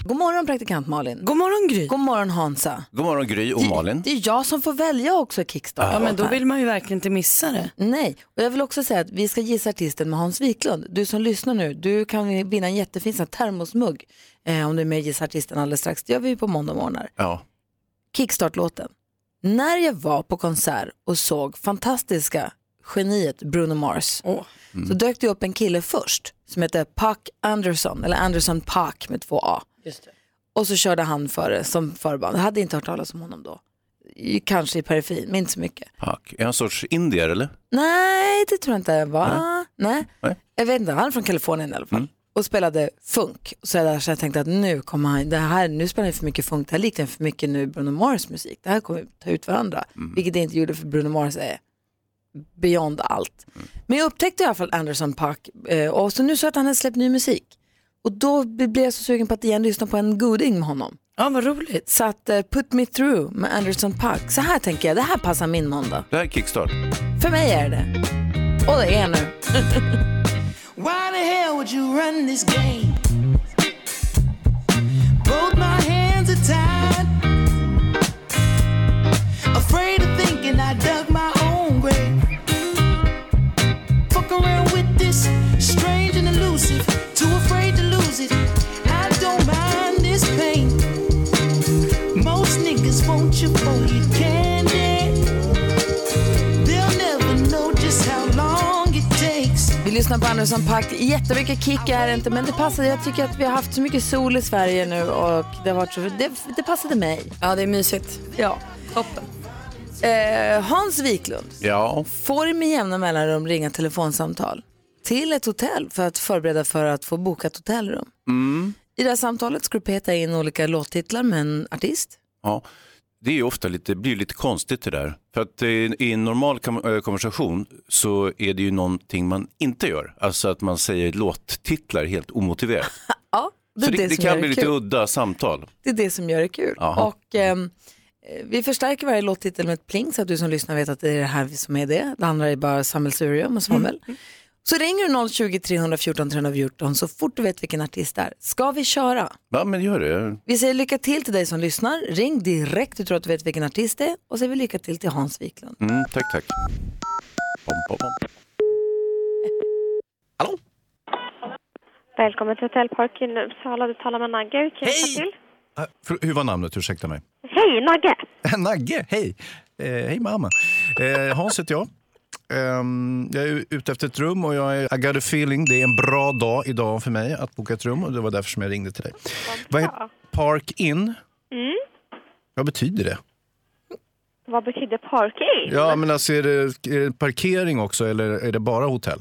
God morgon praktikant Malin. God morgon Gry. God morgon Hansa. God morgon Gry och Malin. Det är jag som får välja också Kickstart. Ja, men då vill man ju verkligen inte missa det. Nej, och jag vill också säga att vi ska gissa artisten med Hans Wiklund. Du som lyssnar nu, du kan vinna en jättefin sån termosmugg eh, om du är med och gissar artisten alldeles strax. Det gör vi på måndag morgnar. Ja. Kickstart-låten. När jag var på konsert och såg fantastiska geniet Bruno Mars Åh. så dök det upp en kille först som hette Puck Anderson, eller Anderson Puck med två A. Just det. Och så körde han före som förband. Jag hade inte hört talas om honom då. Kanske i periferin, men inte så mycket. Tack. Är han en sorts indier eller? Nej, det tror jag inte. Va? Nej. Nej. Jag vet inte, han är från Kalifornien i alla fall. Och spelade funk. Så jag, där, så jag tänkte att nu kommer han, det här, nu spelar han för mycket funk, det här liknar för mycket nu Bruno Mars musik. Det här kommer ta ut varandra. Vilket det inte gjorde för Bruno Mars är beyond allt. Men jag upptäckte i alla fall Anderson Park eh, och så nu så att han har släppt ny musik. Och då blev jag så sugen på att igen lyssna på en goding med honom. Ja, vad roligt. Så att eh, Put Me Through med Anderson Park. Så här tänker jag, det här passar min måndag. Det här är Kickstart. För mig är det. Och det är nu. Why the hell would you run this game? Both my hands are tied. Afraid of thinking I dug my own grave. Fuck around with this strange and elusive. To lose it. I don't mind this pain. Most niggas want you for your candy. They'll never know just how long it takes. Vi lyssnar på Anderson Paak. Jättemycket kick är det inte, men det passade. Jag tycker att vi har haft så mycket sol i Sverige nu och det, har varit så, det, det passade mig. Ja, det är mysigt. Ja, toppen. Eh, Hans Wiklund Ja. får med jämna mellanrum ringa telefonsamtal till ett hotell för att förbereda för att få boka ett hotellrum. I det här samtalet ska du peta in olika låttitlar med en artist. ja. Det är ofta lite, blir lite konstigt det där. För att eh, i en normal eh, konversation så är det ju någonting man inte gör. Alltså att man säger låttitlar helt omotiverat. Ja, det, Så är det, det, det kan bli lite kul. udda samtal. Det är det som gör det kul. Jaha. Och, ehm, eh, vi förstärker varje låttitel med ett pling så att du som lyssnar vet att det är det här som är det. Det andra är bara sammelsurium och svammel. Så ringer du 020 314 314 så fort du vet vilken artist det är. Ska vi köra? Ja, men gör det. Vi säger lycka till till dig som lyssnar. Ring direkt, du tror att du vet vilken artist det är. Och så säger vi lycka till till Hans Wiklund. Mm, tack, tack. Bom, bom, bom. Hallå? Välkommen till Hotellparken i Uppsala. Du talar med Nagge. Hur kan jag hjälpa till? För- Hur var namnet? Ursäkta mig. Hej, Nagge! Nagge, hej. Eh, hej mamma. Eh, Hans heter jag. Ehm, jag är ute efter ett rum och jag är, I got a feeling det är en bra dag idag för mig att boka ett rum och det var därför som jag ringde till dig. Vad heter Park In? Mm. Vad betyder det? Vad betyder parking? Ja, men alltså är det, är det parkering också eller är det bara hotell?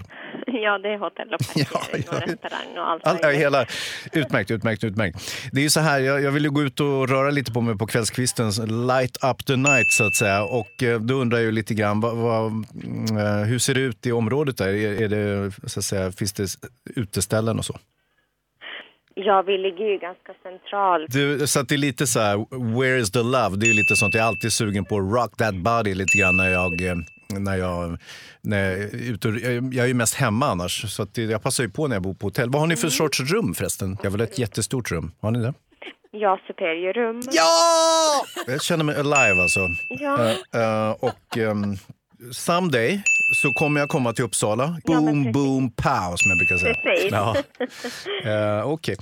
Ja, det är hotell och parkering Ja, och ja. restaurang och allt. All, ja, hela, utmärkt, utmärkt, utmärkt. Det är ju så här, jag, jag vill gå ut och röra lite på mig på kvällskvisten, light up the night så att säga. Och eh, då undrar jag ju lite grann, vad, vad, mm, eh, hur ser det ut i området där? Är, är det, så att säga, finns det uteställen och så? Ja, vi ligger ju ganska centralt. Du, så att det är lite så här, where is the love? Det är ju lite sånt, jag är alltid sugen på rock that body lite grann när jag, eh, när jag, när jag är ute. Jag är ju mest hemma annars, så jag passar ju på när jag bor på hotell. Vad har ni för sorts rum förresten? Jag vill ha ett jättestort rum. Har ni det? Ja, superiorrum. Ja! Jag känner mig alive alltså. Ja. Eh, eh, och ehm, someday så kommer jag komma till Uppsala. Ja, Boom, precis. boom, pow som jag brukar säga. Precis. Ja. Eh, Okej,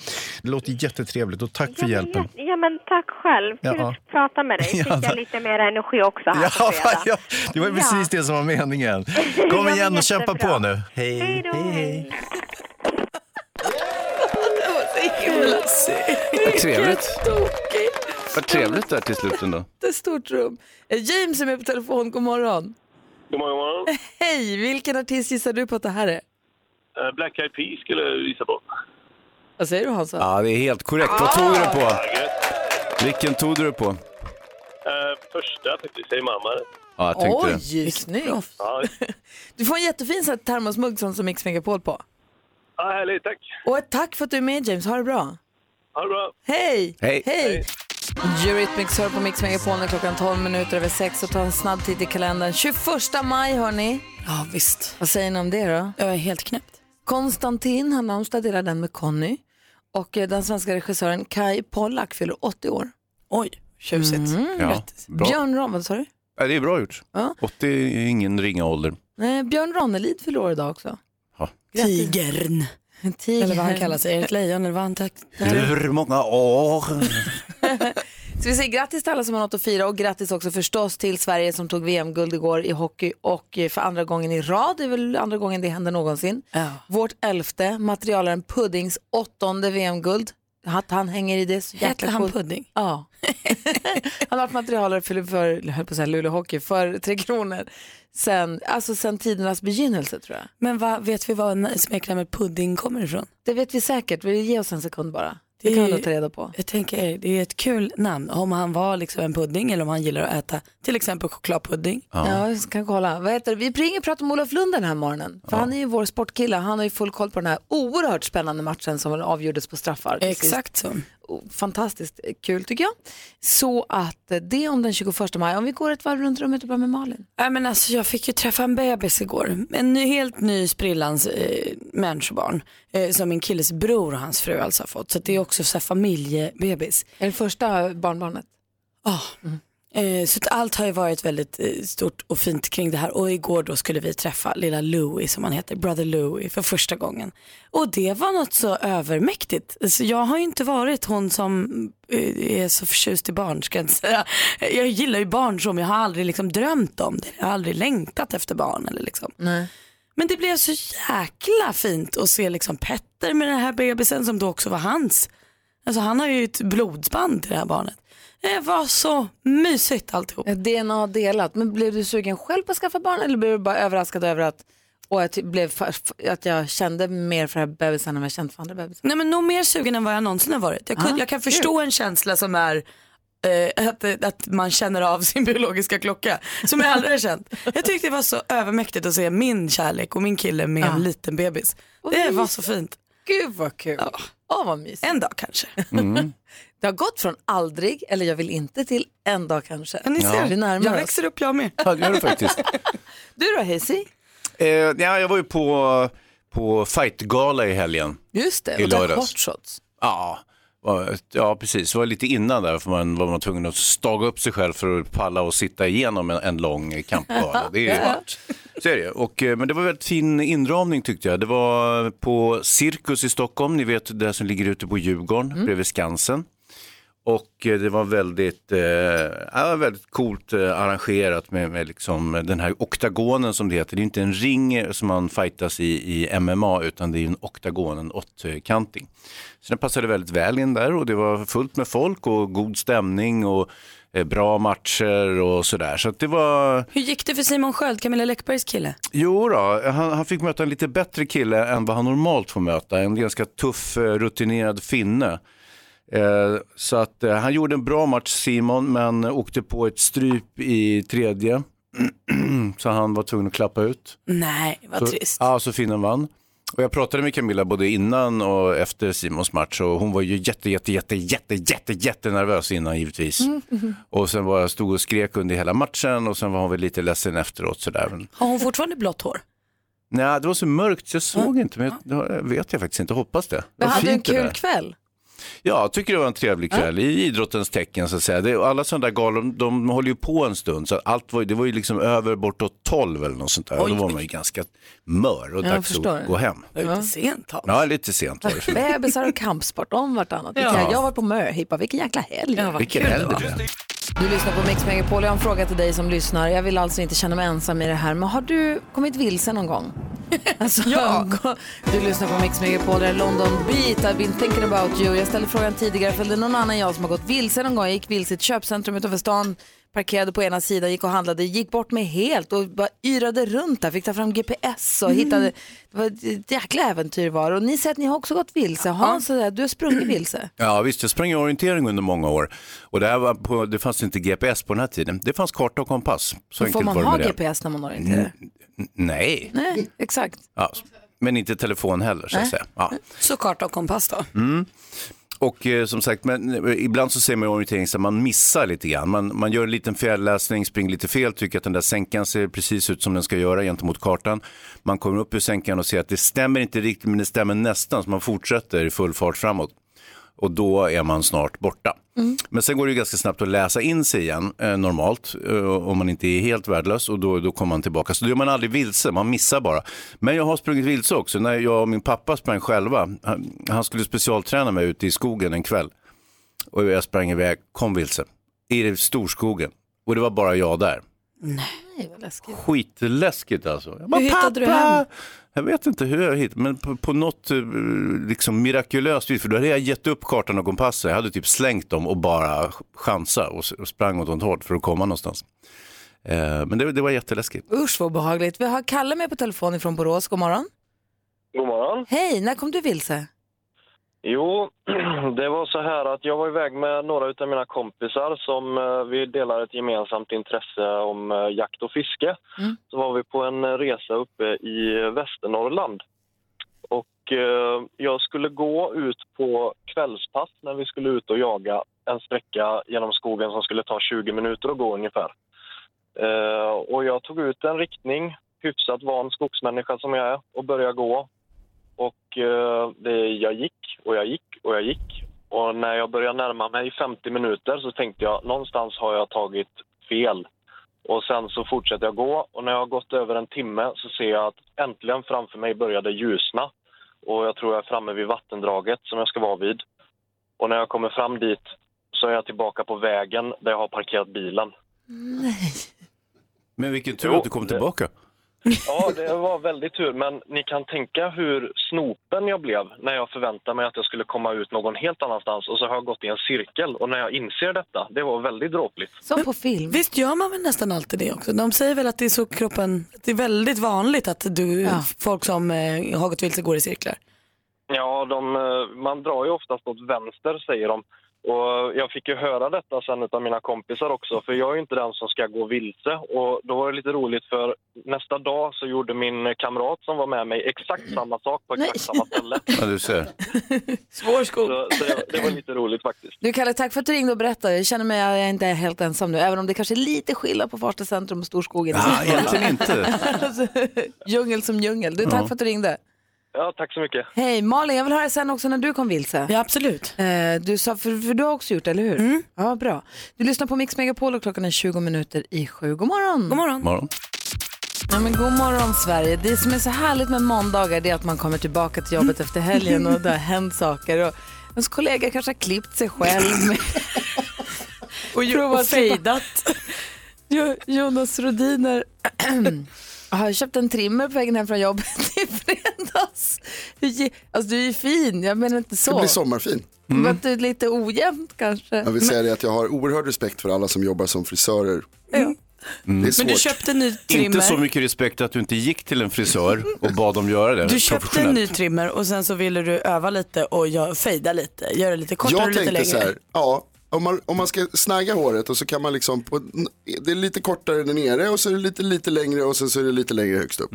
det låter jättetrevligt och tack för Ja, men, hjälpen. ja, ja, men tack själv. Kul Ja. att prata med dig. Fick Ja, jag lite mer energi också här Ja, ja, det var Ja. precis det som var meningen. Ja, Kom igen och kämpa på nu. Hej, Hej då. hej, hej. Vad trevligt. Vad trevligt där till slut ändå. Ett stort rum. James är med på telefon, god morgon. God morgon, morgon. Hej, vilken artist gissar du på att det här är? Eh, Black Eyed Peas skulle jag visa på. Vad säger du Hansa? Ja, det är helt korrekt. Vad tog du det på? Vilken tog du det på? Eh, första faktiskt, säger mamma. Ja, jag tänkte det. Oj, snyggt. Ja, Du får en jättefin sån här termosmugg som som Mix Megapol på. ja härligt, tack. Och ett tack för att du är med James, ha det bra. Ha det bra. Hej! Hej. Hej! Eurythmics hör på Mix Megapol när klockan 12 minuter över 6 och ta en snabb titt i kalendern. 21 maj hörni. Ja, visst. Vad säger ni om det då? Jag är helt knäppt. Konstantin, han namnsdag delar den med Conny. Och eh, den svenska regissören Kai Pollak fyller 80 år. Oj, tjusigt. Ja, bra. Björn Ron, vad sa du? Ja, det är bra gjort. Ja. 80 är ingen ringa ålder. Nej, Björn Ranelid fyller år idag också. Tigern. En tiger. Eller vad han kallar sig, Erik Lejon eller vad han tack. Hur många år? Så vi säger grattis till alla som har något att fira och grattis också förstås till Sverige som tog VM-guld igår i hockey och för andra gången i rad, det är väl andra gången det händer någonsin. Ja. Vårt elfte, materialaren Puddings åttonde VM-guld. Att han hänger i det så Hette jäkla han coolt. Pudding? Ja. han har varit materialare för, för höll på att säga Luleå Hockey, för Tre Kronor. Sen, alltså sen tidernas begynnelse tror jag. Men vad, vet vi var smeknamnet Pudding kommer ifrån? Det vet vi säkert, vi ge oss en sekund bara. Det Det kan nog ta reda på. Jag tänker, det är ett kul namn. Om han var liksom en pudding eller om han gillar att äta till exempel chokladpudding. Ja, vi kan kolla. Vad heter det? Vi ringer och pratar om Olof Lund den här morgonen. För han är ju vår sportkille. Han har ju full koll på den här oerhört spännande matchen som avgjordes på straffar. Exakt så. Fantastiskt kul tycker jag. Så att det om den 21 maj. Om vi går ett varv runt rummet och börjar med Malin. Nej, men alltså, jag fick ju träffa en bebis igår. En ny, helt ny sprillans eh, människobarn. Eh, som min killes bror och hans fru alltså har fått. Så det är också så här, familjebebis. Är det första barnbarnet? Ja. Eh, så allt har ju varit väldigt eh, stort och fint kring det här och igår då skulle vi träffa lilla Louie som han heter, Brother Louie för första gången. Och det var något så övermäktigt. Alltså, jag har ju inte varit hon som eh, är så förtjust i barn ska jag inte säga. Jag gillar ju barn som jag har aldrig liksom drömt om det. Jag har aldrig längtat efter barn eller liksom. Nej. Men det blev så jäkla fint att se liksom Petter med den här bebisen som då också var hans. Alltså han har ju ett blodsband till det här barnet. Det var så mysigt alltihop. DNA delat. Men blev du sugen själv på att skaffa barn eller blev du bara överraskad över att, och att, blev, att jag kände mer för den här bebisen än jag känt för andra bebisar? Nej men nog mer sugen än vad jag någonsin har varit. Jag, Ah, jag kan förstå en känsla som är eh, att, att man känner av sin biologiska klocka som jag aldrig har känt. Jag tyckte det var så övermäktigt att se min kärlek och min kille med en liten bebis. Det var så fint. Gud vad kul. Åh vad mysigt. En dag kanske. Det har gått från aldrig, eller jag vill inte, till en dag kanske. Ni ser, Vi närmar jag oss. växer upp jag med. Ja, det gör det faktiskt. Du då Hazy? Eh, ja, jag var ju på, på fightgala i helgen. Just det, I och lördags. hot shots. Ja, ja, precis. Det var lite innan där för man var man tvungen att staga upp sig själv för att palla och sitta igenom en, en lång kampgala. Det är. Så är det. Och, eh, men det var väldigt fin inramning tyckte jag. Det var på Cirkus i Stockholm, ni vet det som ligger ute på Djurgården bredvid Skansen. Och eh, det var väldigt, eh, väldigt coolt eh, arrangerat med, med liksom den här oktagonen som det heter. Det är inte en ring som man fightas i, i MMA utan det är en oktagon, en åttkanting. Så den passade väldigt väl in där och det var fullt med folk och god stämning och eh, bra matcher och sådär. Så det var, Hur gick det för Simon Sköld, Camilla Läckbergs kille? jo då, han, han fick möta en lite bättre kille än vad han normalt får möta. En ganska tuff, eh, rutinerad finne. Eh, Så att eh, han gjorde en bra match Simon men åkte på ett stryp i tredje. Så han var tvungen att klappa ut. Nej, vad Så, trist. ja, så finnen vann. Och jag pratade med Camilla både innan och efter Simons match och hon var ju jätte, jätte, jätte, jätte, jätte, jätte nervös innan givetvis. Och sen var jag stod och skrek under hela matchen och sen var hon väl lite ledsen efteråt sådär. Har hon fortfarande blått hår? nej, det var så mörkt så jag såg inte, men jag, vet jag faktiskt inte, hoppas det. Men hade du en kul kväll? Ja, jag tycker det var en trevlig kväll i idrottens tecken så att säga. Det, alla sådana där galor, de, håller ju på en stund så att allt var, det var ju liksom över bortåt 12 eller något sånt där. Och då var man ju ganska mör och dags förstår. att gå hem. Det var lite sent. Hans. Ja, lite sent var det för mig. Bebisar och kampsport om vartannat. Ja. Jag har varit på möhippa, vilken jäkla helg. Ja, vad Vilken kul helg det var. det blev. Du lyssnar på Mix Megapol. Jag har en fråga till dig som lyssnar. Jag vill alltså inte känna mig ensam i det här, men har du kommit vilse någon gång? Alltså, Ja. Du lyssnar på Mix Megapol, det är London Beat, I've been thinking about you. Jag ställde frågan tidigare, för det är någon annan jag som har gått vilse någon gång. Jag gick vilse i ett köpcentrum utanför stan parkerade på ena sidan, gick och handlade, gick bort mig helt och bara yrade runt där, fick ta fram GPS och hittade, det var ett jäkla äventyr var. Och ni säger att ni har också gått vilse. Hans, du har sprungit vilse. Ja visst, jag sprang i orientering under många år. Och det, här var på, det fanns inte GPS på den här tiden. Det fanns karta och kompass. Så Får man ha. GPS när man orienterar? Nej, Nej, exakt. ja, men inte telefon heller så att säga. Ja. Så karta och kompass då? Mm. Och eh, som sagt, men, eh, ibland så ser man i orientering så att man missar lite grann. Man, man gör en liten fjärrläsning, springer lite fel, tycker att den där sänkan ser precis ut som den ska göra gentemot kartan. Man kommer upp ur sänkan och ser att det stämmer inte riktigt, men det stämmer nästan, så man fortsätter i full fart framåt. Och då är man snart borta. Men sen går det ju ganska snabbt att läsa in sig igen eh, normalt eh, om man inte är helt värdelös och då, då kommer man tillbaka. Så då är man aldrig vilse, man missar bara. Men jag har sprungit vilse också. När jag och min pappa sprang själva, han, han skulle specialträna mig ute i skogen en kväll. Och jag sprang iväg, kom vilse, i storskogen. Och det var bara jag där. Nej, vad läskigt. Skitläskigt alltså. Jag bara, Hur hittade du "Pappa!" hem? Jag vet inte hur jag hittade, men på, på något eh, liksom mirakulöst vis, för då hade jag gett upp kartan och kompassen. Jag hade typ slängt dem och bara chansa och, och sprang åt något håll för att komma någonstans. Eh, men det, det var jätteläskigt. Usch vad behagligt. Vi har Kalle med på telefon från Borås. God morgon. God morgon. Hej, när kom du vilse? Jo, det var så här att jag var iväg med några av mina kompisar som eh, vi delar ett gemensamt intresse om eh, jakt och fiske. Mm. Så var vi på en resa uppe i Västernorrland. Och eh, jag skulle gå ut på kvällspass när vi skulle ut och jaga en sträcka genom skogen som skulle ta 20 minuter att gå ungefär. Eh, och jag tog ut en riktning, hyfsat van skogsmänniska som jag är, och började gå. Och eh, det, jag gick och jag gick och jag gick. Och när jag började närma mig 50 minuter så tänkte jag någonstans har jag tagit fel. Och sen så fortsätter jag gå och när jag har gått över en timme så ser jag att äntligen framför mig började ljusna. Och jag tror jag är framme vid vattendraget som jag ska vara vid. Och när jag kommer fram dit så är jag tillbaka på vägen där jag har parkerat bilen. Nej. Men vilken tur Jo, att du kom det- tillbaka. Ja, det var väldigt tur. Men ni kan tänka hur snopen jag blev när jag förväntade mig att jag skulle komma ut någon helt annanstans och så har jag gått i en cirkel. Och när jag inser detta, det var väldigt dråpligt. Som på film. Visst gör man väl nästan alltid det också? De säger väl att det är så kroppen, det är väldigt vanligt att du, Ja. folk som eh, har gått vilse går i cirklar. Ja, de, eh, man drar ju oftast åt vänster, säger de. Och jag fick ju höra detta sen av mina kompisar också, för jag är ju inte den som ska gå vilse. Och då var det lite roligt för nästa dag så gjorde min kamrat som var med mig exakt samma sak på exakt Nej. samma ställe. Ja, du ser. Svår skog. Så, så det, det var lite roligt faktiskt. Du Kalle, tack för att du ringde och berättade. Jag känner mig jag är inte helt ensam nu, även om det kanske är lite skillnad på Farsta centrum och Storskogen. Ja, egentligen inte. Alltså, djungel som djungel. Du, tack Ja. för att du ringde. Ja, tack så mycket. Hej, Malin, jag vill höra sen också när du kom vilse. Ja absolut. Eh, du sa, för, för du har också gjort det, eller hur? Ja, bra. Du lyssnar på Mix Megapol och klockan är 20 minuter i sju. God morgon! God morgon. Morgon. Ja, men god morgon Sverige. Det som är så härligt med måndagar det är att man kommer tillbaka till jobbet efter helgen och det har hänt saker. Och ens kollega kanske har klippt sig själv. Och, och fejdat. Jo- Jonas Rodiner har köpt en trimmer på vägen hem från jobbet i fredags. Alltså du är ju fin, jag menar inte Det så. blir sommarfin. Men att du är lite ojämnt kanske. Jag vill säga det att jag har oerhörd respekt för alla som jobbar som frisörer. Det är Men svårt. du köpte en ny Inte så trimmer. mycket respekt att du inte gick till en frisör och bad dem göra det Du köpte en ny trimmer och sen så ville du öva lite och fejda lite, göra det lite kortare Jag och lite tänkte längre. så här, ja, om man, om man ska snagga håret och så kan man liksom, på, det är lite kortare där nere och så är det lite, lite längre och sen så är det lite längre högst upp.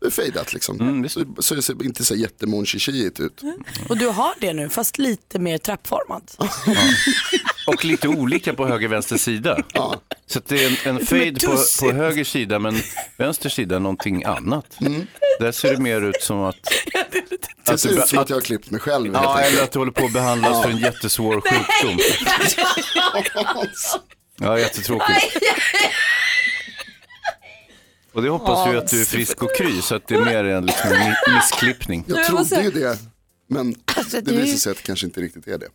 Det är fejdat liksom. så, så det ser inte så jättemonchichiigt ut. Och du har det nu fast lite mer trappformat. Och lite olika på höger vänster sida. Ja. Så att det är en, en fade på, på höger sida men vänster sida är någonting annat. Där ser det mer ut som att... Det att, ser du, ut som att att jag har klippt mig själv. ja, eller att du håller på att behandlas för en jättesvår sjukdom. Ja, jättetråkigt. Och det hoppas vi att du är frisk och kry så att det är mer en liksom, en mi- missklippning. Jag trodde ju det, men Alltså, det visar sig att det kanske inte riktigt är det.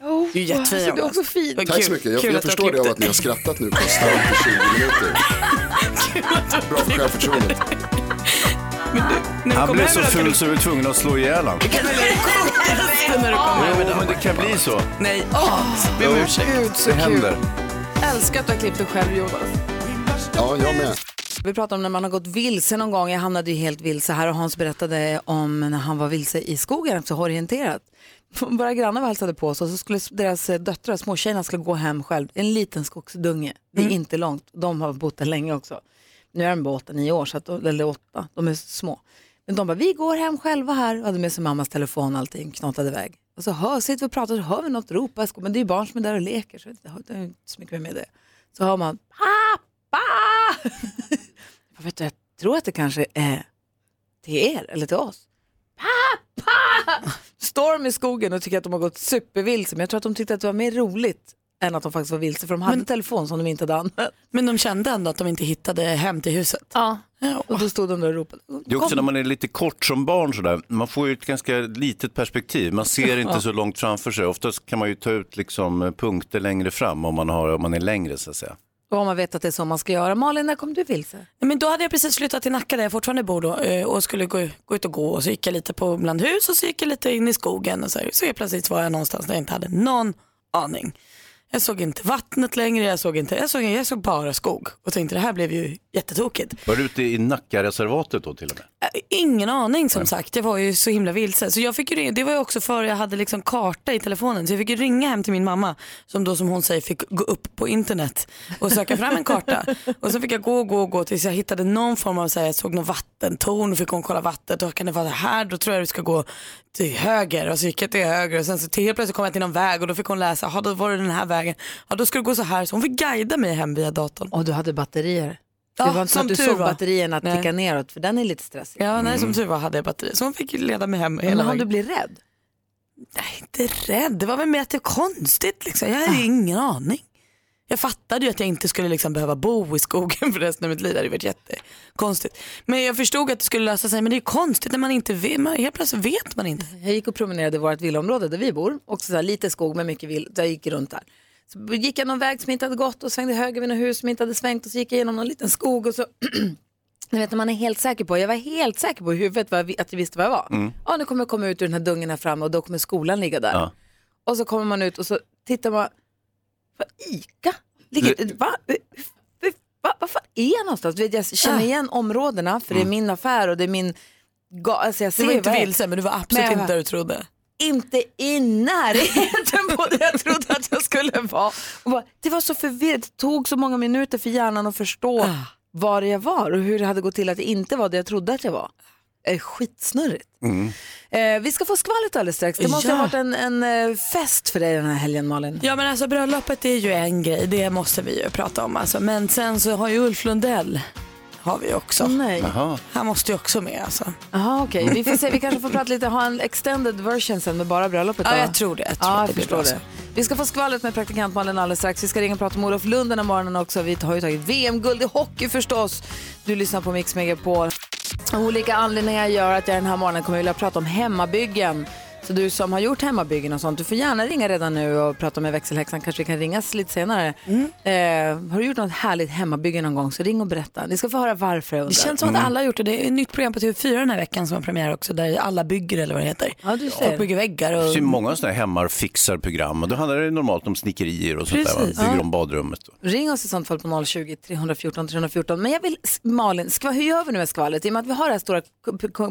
Oh, Du är jättefin, alltså, du är Jonas. också fin. Vad Tack kul- så mycket. Jag, jag du förstår det av att ni har skrattat nu konstant i 20 minuter. Bra för självförtroendet. Du Han blev så du- så vi var tvungna att slå ihjäl honom. kan du lägga kortet när du kommer hem Jo, idag. men det kan bli så. Nej, be om ursäkt. Gud, så Det kul. händer. älskar att du har klippt dig själv Jonas. Ja, jag med. Vi pratade om när man har gått vilse någon gång. Jag hamnade ju helt vilse här och Hans berättade om när han var vilse i skogen efter orienterat. Våra grannar var hälsade på oss och så skulle deras döttrar, småtjejerna, skulle gå hem själv. En liten skogsdunge. Det är inte långt. De har bott där länge också. Nu är de bara åtta, nio år, så att, eller åtta. De är små. Men de bara, vi går hem själva här. Och hade med sig mammas telefon och allting, knatade iväg. Och så hör, sitter vi och pratar så hör vi något ropa. Men det är ju barn som är där och leker så det har inte så mycket med det. Så hör man, pappa! jag, vet, jag tror att det kanske är till er eller till oss. Pappa! Storm i skogen och tycker att de har gått supervilse. Men jag tror att de tyckte att det var mer roligt än att de faktiskt var vilse. För de hade telefon som de inte hade använt. Men de kände ändå att de inte hittade hem till huset. Ja, och då stod de där och ropade. Det är också när man är lite kort som barn sådär, man får ju ett ganska litet perspektiv. Man ser inte så långt framför sig. Oftast kan man ju ta ut liksom punkter längre fram om man, har, om man är längre så att säga. Och om man vet att det är så man ska göra. Malin, när kom du vilse? Men då hade jag precis flyttat till Nacka där jag fortfarande bor då eh, och skulle gå, gå ut och gå och så gick jag lite på bland hus och så gick jag lite in i skogen och så, här. så helt plötsligt var jag någonstans där jag inte hade någon aning. Jag såg inte vattnet längre, jag såg, inte, jag såg, jag såg bara skog och tänkte det här blev ju jättetokigt. Var du ute i Nackareservatet då till och med? Äh, Ingen aning som sagt, jag var ju så himla vilse. Så jag fick ju, det var ju också för jag hade liksom karta i telefonen så jag fick ju ringa hem till min mamma som då som hon säger fick gå upp på internet och söka fram en karta. och så fick jag gå och gå och gå tills jag hittade någon form av, så här, jag såg någon vattentorn och fick hon kolla vattnet. Då kan det vara här, då tror jag du ska gå till höger och så gick jag till höger och sen så till helt plötsligt kom jag till någon väg och då fick hon läsa, ja då var det den här vägen, ja då ska du gå så här. Så hon fick guida mig hem via datorn. Och du hade batterier? Ja, det var inte så som att du såg var. batterierna Nej. ticka neråt för den är lite stressig. Ja, nej som tur var hade jag batteri. Så hon fick ju leda mig hem hela Men vägen. du bli rädd? Nej, inte rädd. Det var väl mer att det är konstigt. Liksom. Jag hade ingen aning. Jag fattade ju att jag inte skulle liksom behöva bo i skogen för resten av mitt liv. Det hade varit jättekonstigt. Men jag förstod att det skulle lösa sig. Men det är konstigt när man inte vet. Man, helt plötsligt vet man inte. Jag gick och promenerade i vårt villaområde där vi bor. Också så här, lite skog men mycket vill. Jag gick runt där. Så gick jag någon väg som inte hade gått och svängde höger vid något hus som inte hade svängt och så gick jag igenom någon liten skog och så Ni vet när man är helt säker på, jag var helt säker på i huvudet jag, att jag visste vad jag var. Mm. Ja, nu kommer jag komma ut ur den här dungen här framme och då kommer skolan ligga där. Ja. Och så kommer man ut och så tittar man, vad ICA? Ligger, va? Va, vad fan är jag någonstans? Du vet, jag känner igen områdena för det är min affär och det är min... Alltså jag Du ser var inte vilse men du var absolut inte var- där du trodde. Inte i närheten på det jag trodde att jag skulle vara. Och bara, det var så förvirrat, det tog så många minuter för hjärnan att förstå Ah. var jag var och hur det hade gått till att jag inte var det jag trodde att jag var. Eh, skitsnurrigt. Eh, vi ska få skvallret alldeles strax. Det måste Ja. ha varit en, en eh, fest för dig den här helgen Malin. Ja men alltså bröllopet är ju en grej, det måste vi ju prata om alltså. Men sen så har ju Ulf Lundell, har vi också. Nej. Han måste ju också med alltså. Jaha okej, vi får se, vi kanske får prata lite, ha en extended version sen med bara bröllopet Ja då. jag tror det. Jag tror Ja, jag det förstår det. Vi ska få skvallret med praktikant Malin alldeles strax. Vi ska ringa och prata med Olof Lund den här morgonen också. Vi har ju tagit VM-guld i hockey förstås. Du lyssnar på Mix Megapol. Olika anledningar gör att jag den här morgonen kommer vilja prata om hemmabyggen. Så du som har gjort hemmabyggen och sånt, du får gärna ringa redan nu och prata med växelhäxan. Kanske vi kan ringas lite senare. Mm. Eh, har du gjort något härligt hemmabygge någon gång så ring och berätta. Ni ska få höra varför jag Det känns som att alla har gjort det. Det är ett nytt program på TV4 den här veckan som har premiär också där alla bygger eller vad det heter. Ja, du ser. Folk bygger väggar Det och... finns ju många sådana här hemmarfixarprogram och då handlar det normalt om snickerier och sånt där. Va? Bygger Ja. om badrummet. Ring oss i sånt fall på 020-314 314. Men jag vill, Malin, skva, hur gör vi nu med skvallret? I och med att vi har det här stora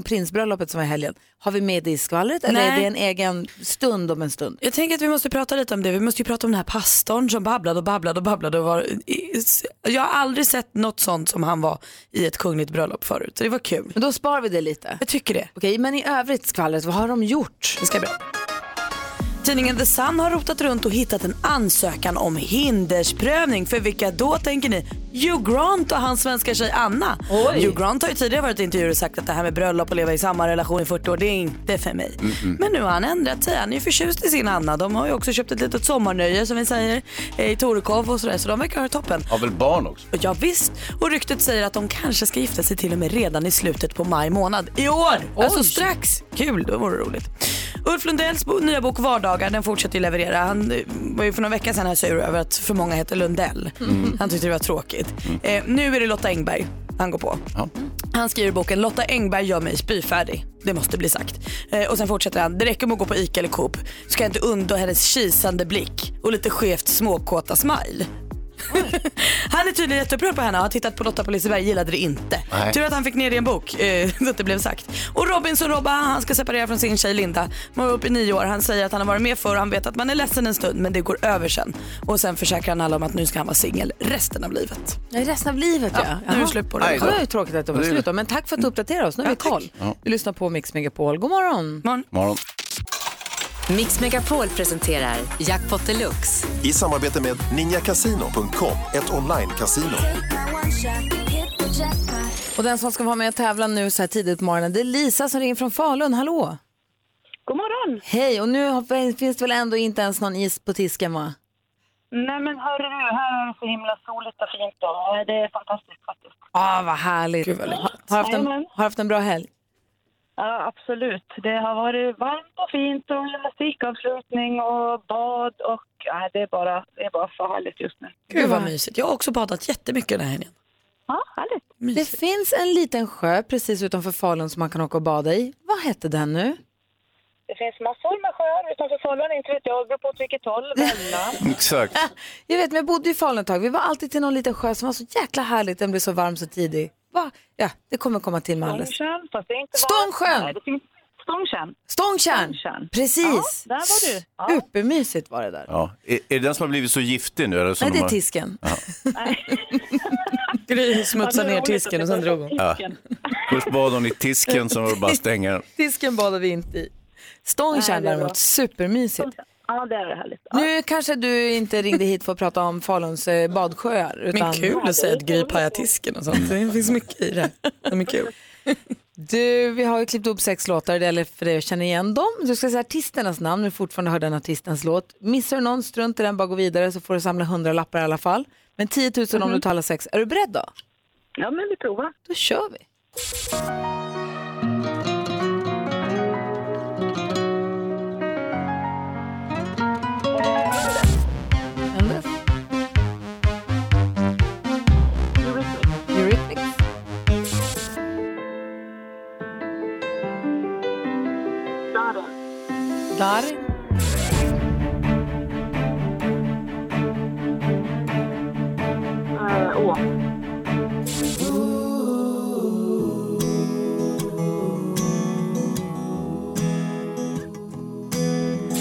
prinsbröllopet som är helgen. Har vi med det i skvallret eller Nej. är det en egen stund om en stund? Jag tänker att vi måste prata lite om det. Vi måste ju prata om den här pastorn som babblade och babblade och babblade. Och var... Jag har aldrig sett något sånt som han var i ett kungligt bröllop förut. Så det var kul. Men då sparar vi det lite. Jag tycker det. Okej, men i övrigt skvallret, vad har de gjort? Det ska bli bra. Tidningen The Sun har rotat runt och hittat en ansökan om hindersprövning. För vilka då tänker ni? Hugh Grant och hans svenska tjej Anna. Oj. Hugh Grant har ju tidigare varit i intervjuer och sagt att det här med bröllop och leva i samma relation i 40 år, det är inte för mig. Men nu har han ändrat sig. Han är ju förtjust i sin Anna. De har ju också köpt ett litet sommarnöje som vi säger eh, i Torekov och sådär. Så de verkar ha det toppen. Har väl barn också? Ja, visst. och ryktet säger att de kanske ska gifta sig till och med redan i slutet på maj månad i år. Alltså strax. Kul, det vore roligt. Ulf Lundells nya bok Vardagar den fortsätter ju leverera. Han eh, var ju för några veckor sedan här sur över att för många heter Lundell. Han tyckte det var tråkigt. Eh, nu är det Lotta Engberg han går på. Ja. Han skriver i boken Lotta Engberg gör mig spyfärdig. Det måste bli sagt. Eh, och sen fortsätter han. Det räcker med att gå på ICA eller Coop så kan jag inte undgå hennes kisande blick och lite skevt småkåta smile. Han är tydligen jätteupprörd på henne och har tittat på Lotta på Liseberg, gillade det inte. Nej. Tur att han fick ner det i en bok, eh, så att det blev sagt. Och Robinson Robba, han ska separera från sin tjej Linda. De var uppe i nio år. Han säger att han har varit med förr och han vet att man är ledsen en stund men det går över sen. Och sen försäkrar han alla om att nu ska han vara singel resten av livet. Ja, resten av livet ja. Ja, nu är det slut på det. Ja, det var ju tråkigt att det var är- slut då. Men tack för att du uppdaterade oss. Nu har vi koll. Ja. Vi lyssnar på Mix Megapol. God morgon. Morgon. Mix Megapol presenterar Jackpot Deluxe. I samarbete med ninjakasino.com, ett online-casino. Och den som ska vara med och tävla nu så här tidigt på morgonen, det är Lisa som ringer från Falun. Hallå! God morgon! Hej, och nu har- finns det väl ändå inte ens någon is på tisken va? Nej men hörru du, här är det så himla soligt och fint och det är fantastiskt faktiskt. Ah, vad härligt. Gud, vad har, haft en, Jajamän. har haft en bra helg? Ja absolut. Det har varit varmt och fint och musikavslutning och bad och nej, det, är bara, det är bara så härligt just nu. Gud vad mysigt. Jag har också badat jättemycket den här helgen. Ja, härligt. Det finns en liten sjö precis utanför Falun som man kan åka och bada i. Vad hette den nu? Det finns massor med sjöar utanför Falun, inte vet jag, beror på åt vilket håll. Exakt. Jag vet, men jag bodde i Falun ett tag. Vi var alltid till någon liten sjö som var så jäkla härligt. Den blev så varm så tidig. Va? Ja, det kommer komma till med alldeles. Stångsjön, fast det är inte Stångsjön! Nej, det finns. Stångtjärn! Stångtjärn. Precis! Ja, där var du. Ja. Supermysigt var det där. Ja. Är, är det den som har blivit så giftig nu? Eller som Nej, det de är har... tisken. Gry smutsade ner tisken och sen drog hon. Ja. Först bad hon i tisken, sen var det bara att stänga den. Tisken badade vi inte i. Stångtjärn däremot, supermysigt. Ja, det är härligt. Ja. Nu kanske du inte ringde hit för att prata om Faluns eh, badsjöar. Utan... Men kul att säga att Gry pajar tisken och sånt. Det finns mycket i det. Det är kul. Du, vi har ju klippt upp sex låtar, det gäller för dig att känna igen dem. Du ska säga artisternas namn, när du fortfarande hör den artistens låt. Missar du någon, strunt i den, bara gå vidare så får du samla 100 lappar i alla fall. Men 10 000 om du tar alla sex. Är du beredd då? Ja, men vi provar. Då kör vi. Darin. Uh.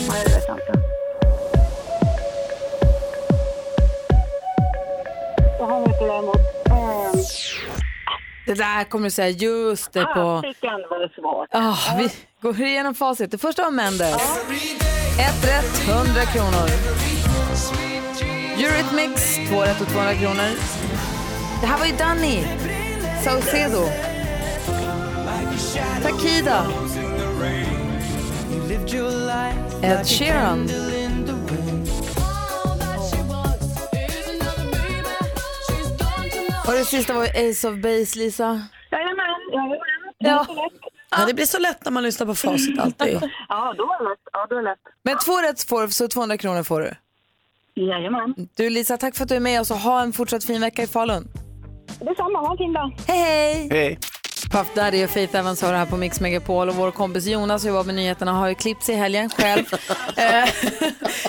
Nej, det vet jag inte. Vad har vi för däremot? Det där kommer du säga just det på... Fasiken var det svårt. Ah, vi går igenom facit. Det första var Mendes. Ett rätt, 100 kronor. Eurythmics, två rätt och 200 kronor. Det här var ju Danny. Saucedo. Takida. Ed Sheeran. Och det sista var ju Ace of Base, Lisa. Jajamän, jajamän. Ja. Ja, det blir så lätt när man lyssnar på facit alltid. Ja, då är det lätt. Ja, då är det lätt. Men två rätt får så 200 kronor får du. Jajamän. Du Lisa, tack för att du är med oss och ha en fortsatt fin vecka i Falun. Detsamma, ha en fin dag. Hej hej! Hej. Puff Daddy och Faith Evans har det här på Mix Megapol och vår kompis Jonas som jobbar med nyheterna har ju klippt sig i helgen själv. Eh,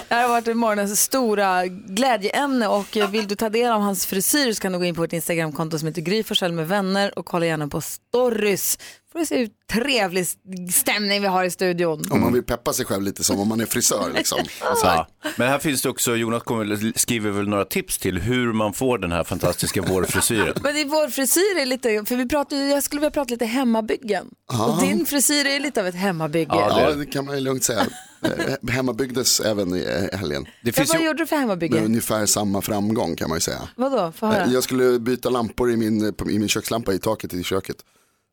det här har varit morgonens stora glädjeämne och vill du ta del av hans frisyr så kan du gå in på vårt Instagramkonto som heter Gry med vänner och kolla gärna på stories. Får du se hur trevlig stämning vi har i studion. Om man vill peppa sig själv lite som om man är frisör liksom. Ja. Men här finns det också, Jonas kommer, skriver väl några tips till hur man får den här fantastiska vårfrisyren. Men det är vår frisyr är lite, för vi pratar, ju- jag skulle vilja prata lite hemmabyggen. Ja. Och din frisyr är lite av ett hemmabygge. Ja, det kan man ju lugnt säga. Eh, Hemmabyggdes även i eh, helgen. Det Ja, vad gjorde du för hemmabygge? Med ungefär samma framgång kan man ju säga. Vadå? Höra. Eh, Jag skulle byta lampor i min, i min kökslampa i taket i köket.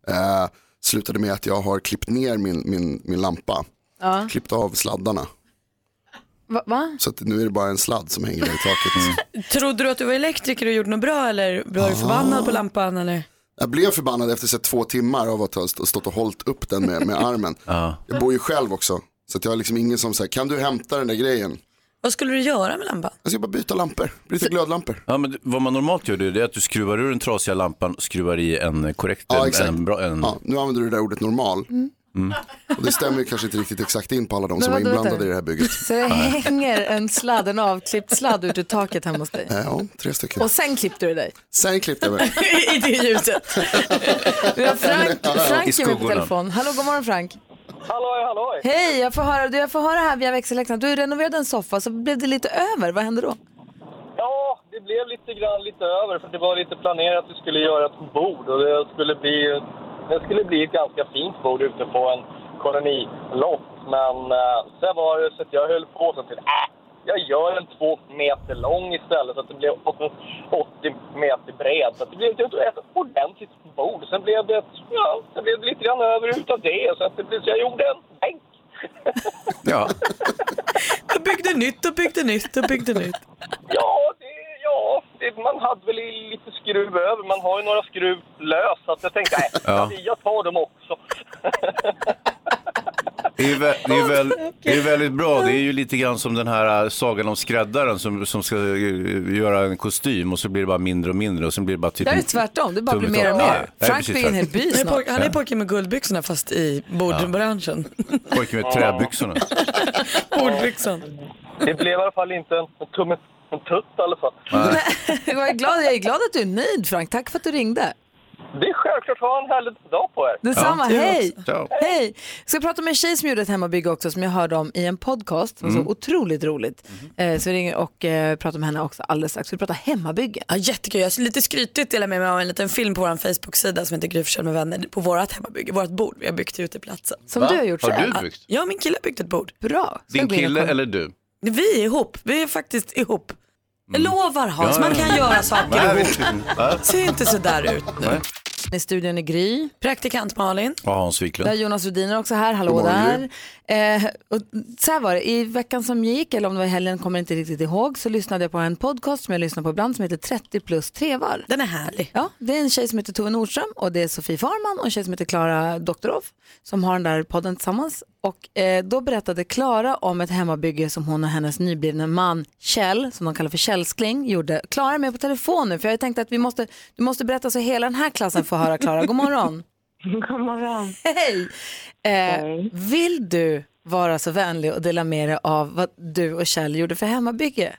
Eh, slutade med att jag har klippt ner min, min, min lampa. Ja. Klippt av sladdarna. Va? va? Så att nu är det bara en sladd som hänger där i taket. Trodde du att du var elektriker och gjorde något bra eller var du förbannad på lampan? Eller? Jag blev förbannad efter så två timmar av att ha st- stått och hållit upp den med, med armen. Jag bor ju själv också. Så att jag har liksom ingen som säger, kan du hämta den där grejen? Vad skulle du göra med lampan? Jag ska bara byta lampor, byta glödlampor. Ja, men vad man normalt gör det är att du skruvar ur den trasiga lampan och skruvar i en korrekt, Ja, en, exakt. en bra, en... Ja, nu använder du det där ordet normal. Och det stämmer ju kanske inte riktigt exakt in på alla de Men som var inblandade i det här bygget. Så det hänger en sladd, en avklippt sladd ut ur taket hemma hos dig. Ja, tre stycken. Och sen klippte du dig. Sen klippte jag mig. I det ljuset. Vi har Frank, Frank i är med på telefon. Hallå, god morgon Frank. Halloj, halloj! Hej, jag får höra, du, jag får höra här via växelläxan. Du renoverade en soffa så blev det lite över. Vad hände då? Ja, det blev lite grann lite över för det var lite planerat att vi skulle göra ett bord och det skulle bli, det skulle bli ett ganska fint bord ute på en kolonilott. Men eh, sen var det så att jag höll på så till äh, jag gör en två meter lång istället så att det blev 80 meter bred. Så att det blev ett, ett ordentligt bord. Sen blev det, ett, ja, sen blev det lite grann över utav det. Så, att det, blev- så jag gjorde en bänk. Ja. Och byggde nytt och byggde nytt och byggde nytt. Ja, det, ja det, man hade väl lite skruv över. Man har ju några skruv lös. Så jag tänkte, nej, Ja. jag tar dem också. Det är, ju vä- det, är väl, det är väldigt bra. Det är ju lite grann som den här äh, sagan om skräddaren som, som ska äh, göra en kostym och så blir det bara mindre och mindre och sen blir det bara typ... Det här är tvärtom, det bara blir mer och mer. Ja, det är Frank blir en hel by Han är, snart. han är pojken med guldbyxorna fast i bordbranschen. Pojken med träbyxorna. Bordbyxan. Det blev i alla fall inte en, en tumme, en tutt i alla fall. jag, är glad, jag är glad att du är nöjd Frank. Tack för att du ringde. Det är självklart. Ha en härlig dag på er. Detsamma, Ja. hej! Ciao. Hej! Jag ska prata med en tjej som gjorde ett hemmabygge också som jag hörde om i en podcast. Som var Mm. så otroligt roligt. Eh, så jag ringer och eh, pratar med henne också alldeles strax. Vi pratar hemmabygge. Ja, jättekul. Jag ska lite skrytigt dela med mig av en liten film på vår Facebook-sida som heter Gry med vänner på vårt hemmabygge, vårt bord. Vi har byggt uteplatsen. Som Va? du har gjort Har själv? du byggt? Ja, min kille har byggt ett bord. Bra. Din kille eller du? Vi är ihop. Vi är faktiskt ihop. Jag Mm. lovar Hans, Ja, man kan göra saker ihop. visst inte. Va? Ser inte så där ut nu. I studion är Gry. Praktikant Malin. Ja, Hans Där Wiklund. Jonas Rhodiner också här. Hallå där. Eh, och så här var det, i veckan som gick, eller om det var i helgen, kommer jag inte riktigt ihåg, så lyssnade jag på en podcast som jag lyssnar på ibland som heter 30 plus trevar. Den är härlig. Ja, det är en tjej som heter Tove Nordström och det är Sofie Farman och en tjej som heter Klara Doktorov som har den där podden tillsammans. Och eh, då berättade Klara om ett hemmabygge som hon och hennes nyblivna man Kjell, som de kallar för Källskling, gjorde. Klara är med på telefon nu för jag tänkte att vi måste, du måste berätta så hela den här klassen får höra Klara. God morgon. God morgon. Hej! Eh, vill du vara så vänlig och dela med dig av vad du och Kjell gjorde för hemmabygge?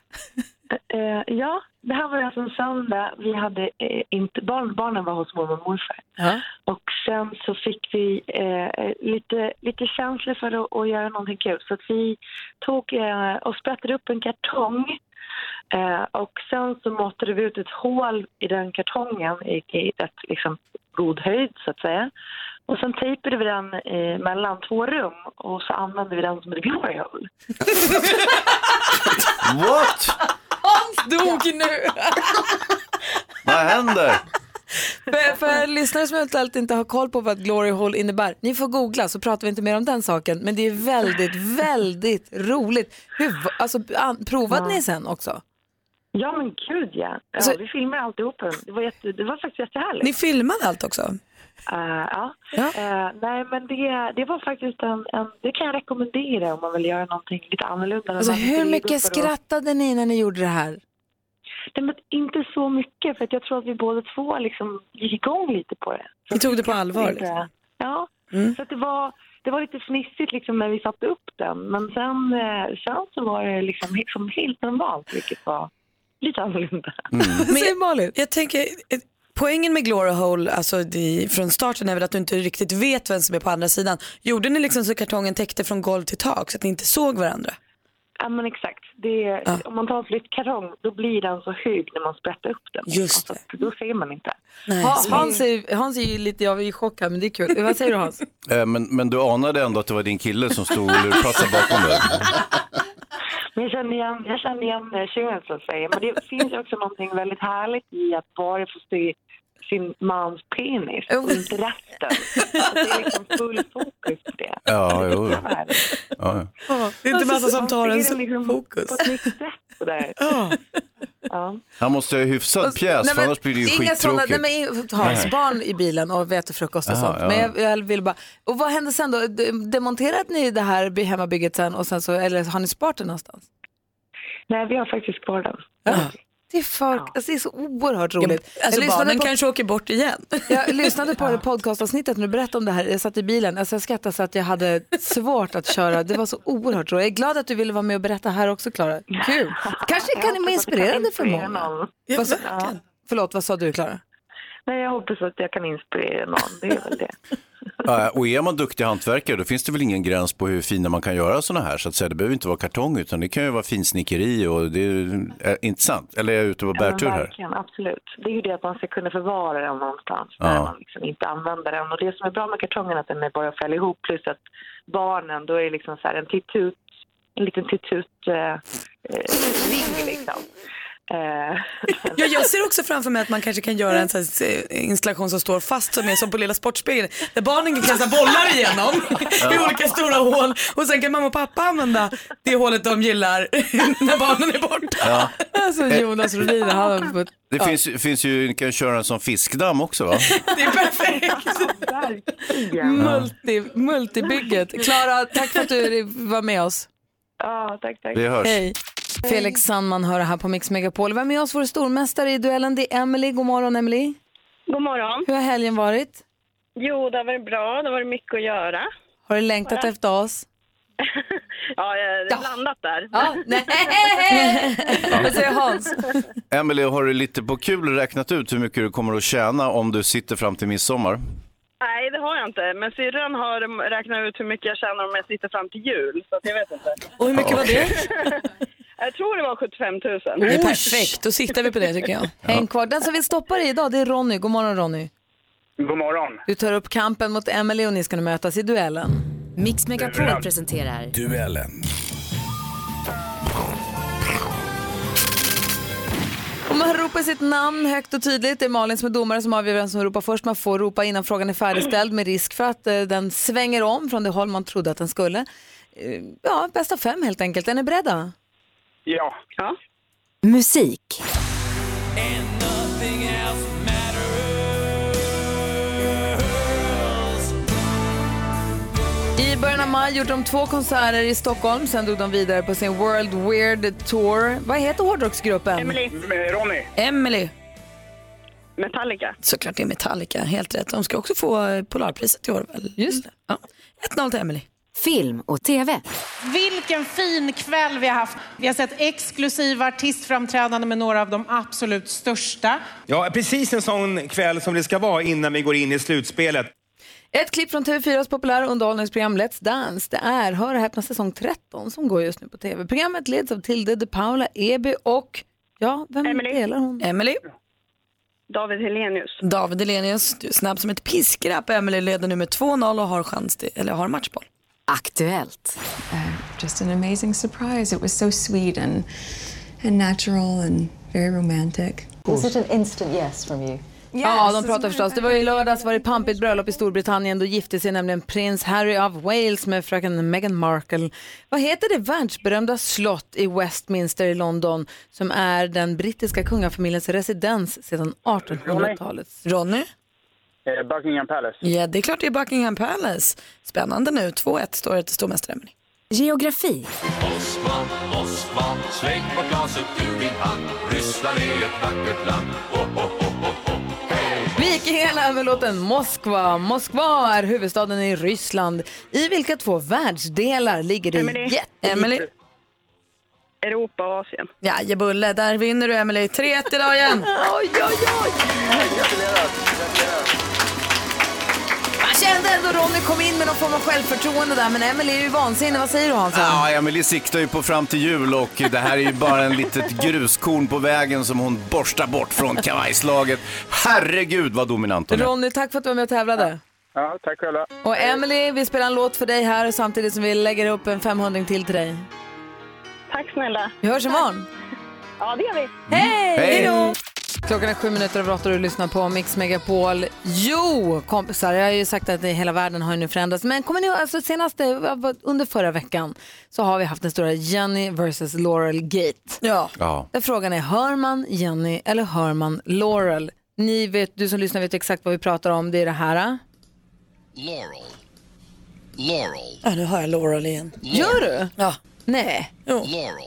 Eh, ja, det här var alltså en söndag. Vi hade eh, inte, barn, barnen var hos mormor och morfar. Ja. Och sen så fick vi eh, lite, lite känslor för att, att göra någonting kul. Så att vi tog eh, och sprättade upp en kartong. Eh, och sen så måttade vi ut ett hål i den kartongen i, i ett liksom, god höjd så att säga. Och sen tejpade vi den eh, mellan två rum och så använde vi den som ett glory hole. What? Hans dog nu! Vad händer? För, för lyssnare som eventuellt inte har koll på vad glory hole innebär, ni får googla så pratar vi inte mer om den saken. Men det är väldigt, väldigt roligt. Hur, alltså, an, provade ni sen också? Ja men gud ja. ja Så- vi filmade alltihopa. Det var, jätte, det var faktiskt jättehärligt. Ni filmade allt också? Eh, ja. Eh, nej men det, det var faktiskt en, en, det kan jag rekommendera om man vill göra någonting lite annorlunda. Alltså, hur mycket skrattade ni när ni gjorde det här? Nej, men inte så mycket för att jag tror att vi båda två liksom gick igång lite på det. Ni tog det på allvar? Lite- Liksom. Ja, Mm. så att det var, det var lite fnissigt liksom när vi satte upp den. Men sen, eh, sen så var det liksom helt, som helt normalt vilket var lite annorlunda. Men jag, jag tänker, poängen med Glory Hole alltså det, från starten är väl att du inte riktigt vet vem som är på andra sidan. Gjorde ni liksom så kartongen täckte från golv till tak så att ni inte såg varandra? Ja men exakt. Det, Om man tar en flyttkartong då blir den så hög när man sprättar upp den. Just det. Då ser man inte. Ha, Hans, är, Hans är ju lite jag är i chock här men det är kul. Vad säger du Hans? Eh, Men, men du anade ändå att det var din kille som stod och lurpassade bakom dig? Men jag känner igen, jag känner igen tjuren så att säga. Men det finns också någonting väldigt härligt i att bara få se sin mans penis och inte resten. Att det är liksom full fokus på det. Ja, jo. Det är härligt. Ja, ja. Det är inte massa som tar Man en ser det liksom fokus. På ett nytt sätt sådär. Ja. Han måste ha hyfsad pjäs, för annars blir det ju inga såna, skittråkigt. nej, men, Hans, Nej. barn i bilen och vetefrukost och Jaha, sånt. ja. Men jag, jag vill bara, och vad hände sen då? De- Demonterade ni det här by- hemmabygget sen och sen så, eller har ni sparat det någonstans? Nej, vi har faktiskt kvar den. Det är, för, alltså, det är så oerhört roligt. alltså, Jag lyssnade barnen på- kanske åker bort igen. Jag lyssnade på det podcastavsnittet när du berättade om det här. Jag satt i bilen. Alltså jag skrattade så att jag hade svårt att köra. Det var så oerhört roligt. Jag är glad att du ville vara med och berätta här också, Klara. Kul. Kanske kan det vara inspirerande för många. Vad sa- Förlåt, vad sa du, Klara? Nej, jag hoppas att jag kan inspirera någon. Det är väl det. Ja, och är man duktig hantverkare då finns det väl ingen gräns på hur fina man kan göra sådana här. Så att säga. Det behöver inte vara kartong utan det kan ju vara finsnickeri och det är, är inte sant. Eller är jag ute på Ja, bärtur här? verkligen, absolut. Det är ju det att man ska kunna förvara den någonstans Ja. när man liksom inte använder den. Och det som är bra med kartongen är att den är bara fäller ihop plus att barnen, då är det liksom så här en titut, en liten titut eh, eh, ring liksom. Eh, Ja, jag ser också framför mig att man kanske kan göra en sån eh, installation som står fast som är som på Lilla Sportspegeln. Där barnen kan kasta bollar igenom i olika stora hål. Och sen kan mamma och pappa använda det hålet de gillar när barnen är borta. Ja. Alltså Jonas Rodin, han har fått... Det finns, finns ju, ni kan köra en sån fiskdamm också va? Det är perfekt. Multi, multibygget. Klara, tack för att du var med oss. Ja, tack, tack. Vi hörs. Hej. Felix Sandman hör här på Mix Megapol. Vem är med oss, vår stormästare i duellen? Det är Emily. God morgon, Emily. God morgon. Hur har helgen varit? Jo, det har varit bra. Det har varit mycket att göra. Har du längtat Ja. efter oss? Ja, jag har landat där. Ja, nej. Vad säger Hans? Emily, har du lite på kul räknat ut hur mycket du kommer att tjäna om du sitter fram till midsommar? Nej, det har jag inte. Men syrran har räknat ut hur mycket jag tjänar om jag sitter fram till jul. Så att jag vet inte. Och hur mycket var det? Jag tror det var 75 000. Det är perfekt, då siktar vi på det tycker jag. Häng kvar. Den som vill stoppa dig idag, det är Ronny. God morgon, Ronny. God morgon. Du tar upp kampen mot Emily och ni ska nu mötas i duellen. Mix Megapol presenterar Duellen. Och man ropar sitt namn högt och tydligt. Det är Malin som är domare som avgör vem som ropar först. Man får ropa innan frågan är färdigställd med risk för att eh, den svänger om från det håll man trodde att den skulle. Eh, ja, bästa fem helt enkelt. Är ni beredda? Ja. ja. musik. I början av maj gjorde de två konserter i Stockholm. Sen drog de vidare på sin World Weird Tour. Vad heter hårdrocksgruppen? Emily. Ronny. Emily. Metallica. Såklart det är Metallica, helt rätt. De ska också få Polarpriset i år väl? Just det. Ja. 1-0 till Emily. Film och TV. Vilken fin kväll vi har haft. Vi har sett exklusiva artistframträdanden med några av de absolut största. Ja, precis en sån kväll som det ska vara innan vi går in i slutspelet. Ett klipp från TV4s populära underhållningsprogram Let's Dance. Det är, hör och häpna, säsong 13 som går just nu på TV. Programmet leds av Tilde de Paula Eby och, ja, vem delar hon? Emily. David Helenius. David Elenius, du är snabb som ett piskrapp. Emily leder nu med 2-0 och har, chans till, eller har matchboll. Aktuellt. just an amazing surprise. It was so sweet and and natural and very romantic. Was it an instant yes from you? Ja, de pratar förstås. Det var i lördags var det pampigt bröllop i Storbritannien. Då gifte sig nämligen prins Harry av Wales med fröken Meghan Markle. Vad heter det världsberömda slott i Westminster i London som är den brittiska kungafamiljens residens sedan 1800-talet? Ronny? Eh, Buckingham Palace. Ja, det är klart det är Buckingham Palace. Spännande nu. 2-1 står det till stormästare Emily. Geografi. Moskva, Moskva, släng på glaset ur din hand. Ryssland är ett vackert land. Oh, oh, oh, oh, oh. Vikingarna med låten Moskva. Moskva är huvudstaden i Ryssland. I vilka två världsdelar ligger det Emily. jätte... Emily. Europa och Asien. Ja, Bulle, där vinner du Emily. 3-1 idag igen. oj, oj, oj. Man kände ändå Ronny kom in med någon form av självförtroende där, men Emily är ju vansinnig. Vad säger du Hansa? Ja, Emily siktar ju på fram till jul och det här är ju bara en litet gruskorn på vägen som hon borstar bort från kavajslaget. Herregud vad dominant hon är. Ronny, tack för att du var med och tävlade. Ja, tack själva. Och Emily, vi spelar en låt för dig här samtidigt som vi lägger upp en 500 till till dig. Tack snälla. Vi hörs imorgon. Ja, det gör vi. Hej! Hej. Hej då! Klockan är sju minuter över åtta och du lyssnar på Mix Megapol. Jo, kompisar, jag har ju sagt att hela världen har ju nu förändrats. Men kommer ni ihåg, alltså senaste, under förra veckan så har vi haft den stora Jenny versus Laurel Gate. Ja. Ja. Där frågan är, hör man Jenny eller hör man Laurel? Ni vet, du som lyssnar vet exakt vad vi pratar om. Det är det här. Laurel. Laurel. Ja, nu hör jag Laurel igen. Gör du? Ja. Nej.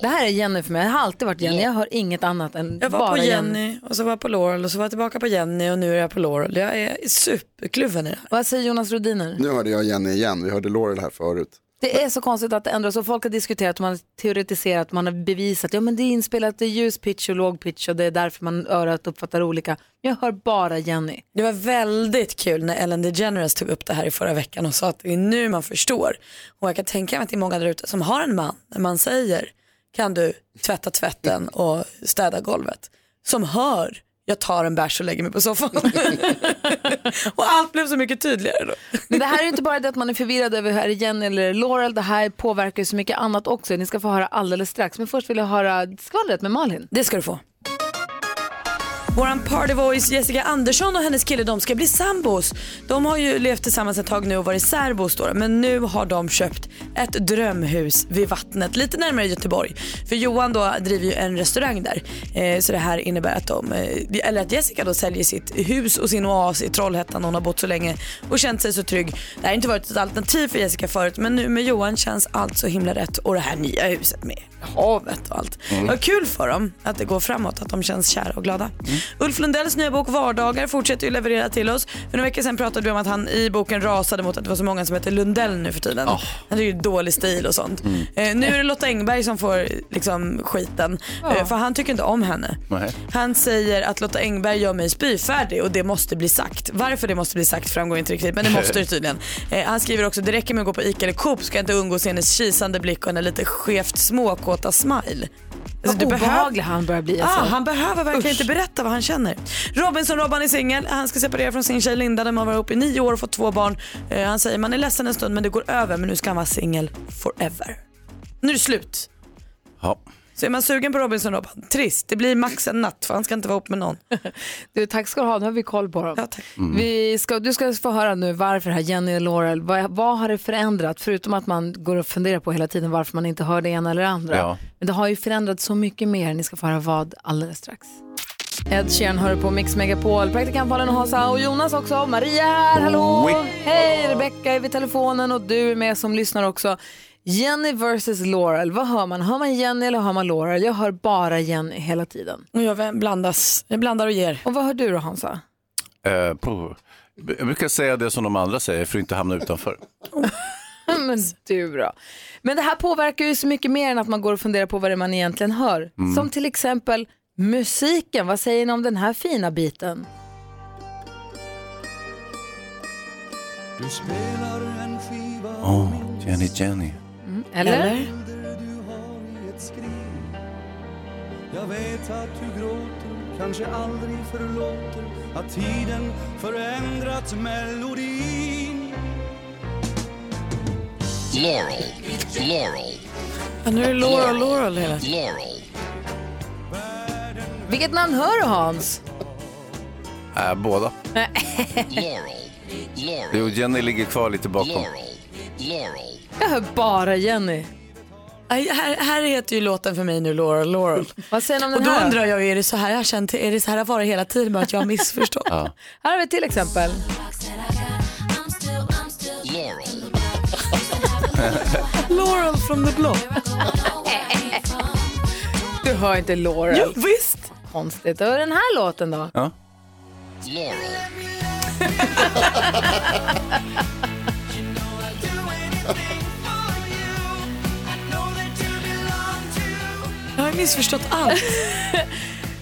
Det här är Jenny för mig. Det har alltid varit Jenny. Jag hör inget annat än Jag var bara på Jenny och så var jag på Laurel och så var jag tillbaka på Jenny och nu är jag på Laurel. Jag är superkluven i det här. Vad säger Jonas Rodiner? Nu hörde jag Jenny igen, vi hörde Laurel här förut. Det är så konstigt att det ändras och folk har diskuterat, man har teoretiserat, man har bevisat, ja men det är inspelat, det är ljus pitch och låg pitch och det är därför man örat uppfattar olika. Jag hör bara Jenny. Det var väldigt kul när Ellen DeGeneres tog upp det här i förra veckan och sa att det är nu man förstår. Och jag kan tänka mig att det är många där ute som har en man, när man säger kan du tvätta tvätten och städa golvet, som hör jag tar en bärs och lägger mig på soffan. och allt blev så mycket tydligare då. Men det här är inte bara det att man är förvirrad över här är Jenny eller Laurel, det här påverkar så mycket annat också. Ni ska få höra alldeles strax. Men först vill jag höra skvallret med Malin. Det ska du få. Våran party voice Jessica Andersson och hennes kille de ska bli sambos. De har ju levt tillsammans ett tag nu och varit särbos då, men nu har de köpt ett drömhus vid vattnet lite närmare Göteborg. För Johan då driver ju en restaurang där. Eh, så det här innebär att de, eh, eller att Jessica då säljer sitt hus och sin oas i Trollhättan. Hon har bott så länge och känt sig så trygg. Det här har inte varit ett alternativ för Jessica förut men nu med Johan känns allt så himla rätt och det här nya huset med havet och allt. Mm. Vad kul för dem att det går framåt, att de känns kära och glada. Ulf Lundells nya bok Vardagar fortsätter ju leverera till oss. För några veckor sedan pratade vi om att han i boken rasade mot att det var så många som heter Lundell nu för tiden. Han tycker ju dålig stil och sånt. Eh, nu är det Lotta Engberg som får liksom skiten. Ja. Eh, för han tycker inte om henne. Nej. Han säger att Lotta Engberg gör mig spyfärdig och det måste bli sagt. Varför det måste bli sagt framgår inte riktigt men det måste det tydligen. Eh, han skriver också det räcker med att gå på ICA eller Coop ska jag inte undgå hennes kisande blick och hennes lite skevt småkåta smile. Vad obehaglig han börjar bli. Alltså. Ah, han behöver verkligen Usch. inte berätta vad han känner. Robinson-Robban är singel. Han ska separera från sin tjej Linda. De har varit ihop i nio år och fått två barn. Eh, han säger man är ledsen en stund men det går över. Men nu ska han vara singel forever. Nu är det slut. Ja. Så är man sugen på Robinson-Robban, trist. Det blir max en natt för han ska inte vara ihop med någon. Du, tack ska du ha, nu har vi koll på dem. Ja, tack. Vi ska, du ska få höra nu varför det här Jenny och Laurel, vad, vad har det förändrat? Förutom att man går och funderar på hela tiden varför man inte hör det ena eller det andra. Ja. Men det har ju förändrats så mycket mer. Ni ska få höra vad alldeles strax. Ed Sheeran hör på Mix Megapol, praktikant Malin och Hasa och Jonas också. Maria är här, hallå! Hej, Rebecca är vid telefonen och du är med som lyssnar också. Jenny versus Laurel, vad hör man? Hör man Jenny eller hör man Laurel? Jag hör bara Jenny hela tiden. Och jag blandas, jag blandar och ger. Och vad hör du då Hansa? Eh, på, jag brukar säga det som de andra säger för att inte hamna utanför. Men du då. Men det här påverkar ju så mycket mer än att man går och funderar på vad det är man egentligen hör. Mm. Som till exempel musiken. Vad säger ni om den här fina biten? Du spelar en skiva Åh, Jenny Jenny. Eller? Eller? Jag vet att du gråter, kanske aldrig förlåter att tiden förändrat melodin. Laurel, Laurel, Ja, nu är det Laurel Laurel hela. Laurel. Vilket namn hör du Hans? Äh, båda. Laurel, Laurel, Jo, Jenny ligger kvar lite bakom. Laurel. Jag hör bara Jenny. Aj, här, här heter ju låten för mig nu Laurel Laurel. Vad säger ni om Och den då här? undrar jag, är det så här jag har känt, är det så här har varit hela tiden bara att jag har missförstått? Ja. Här har vi till exempel. Laurel. Laurel from the block. Du hör inte Laurel. Jo, visst. Konstigt. Och den här låten då? Ja. Laurel. har missförstått allt.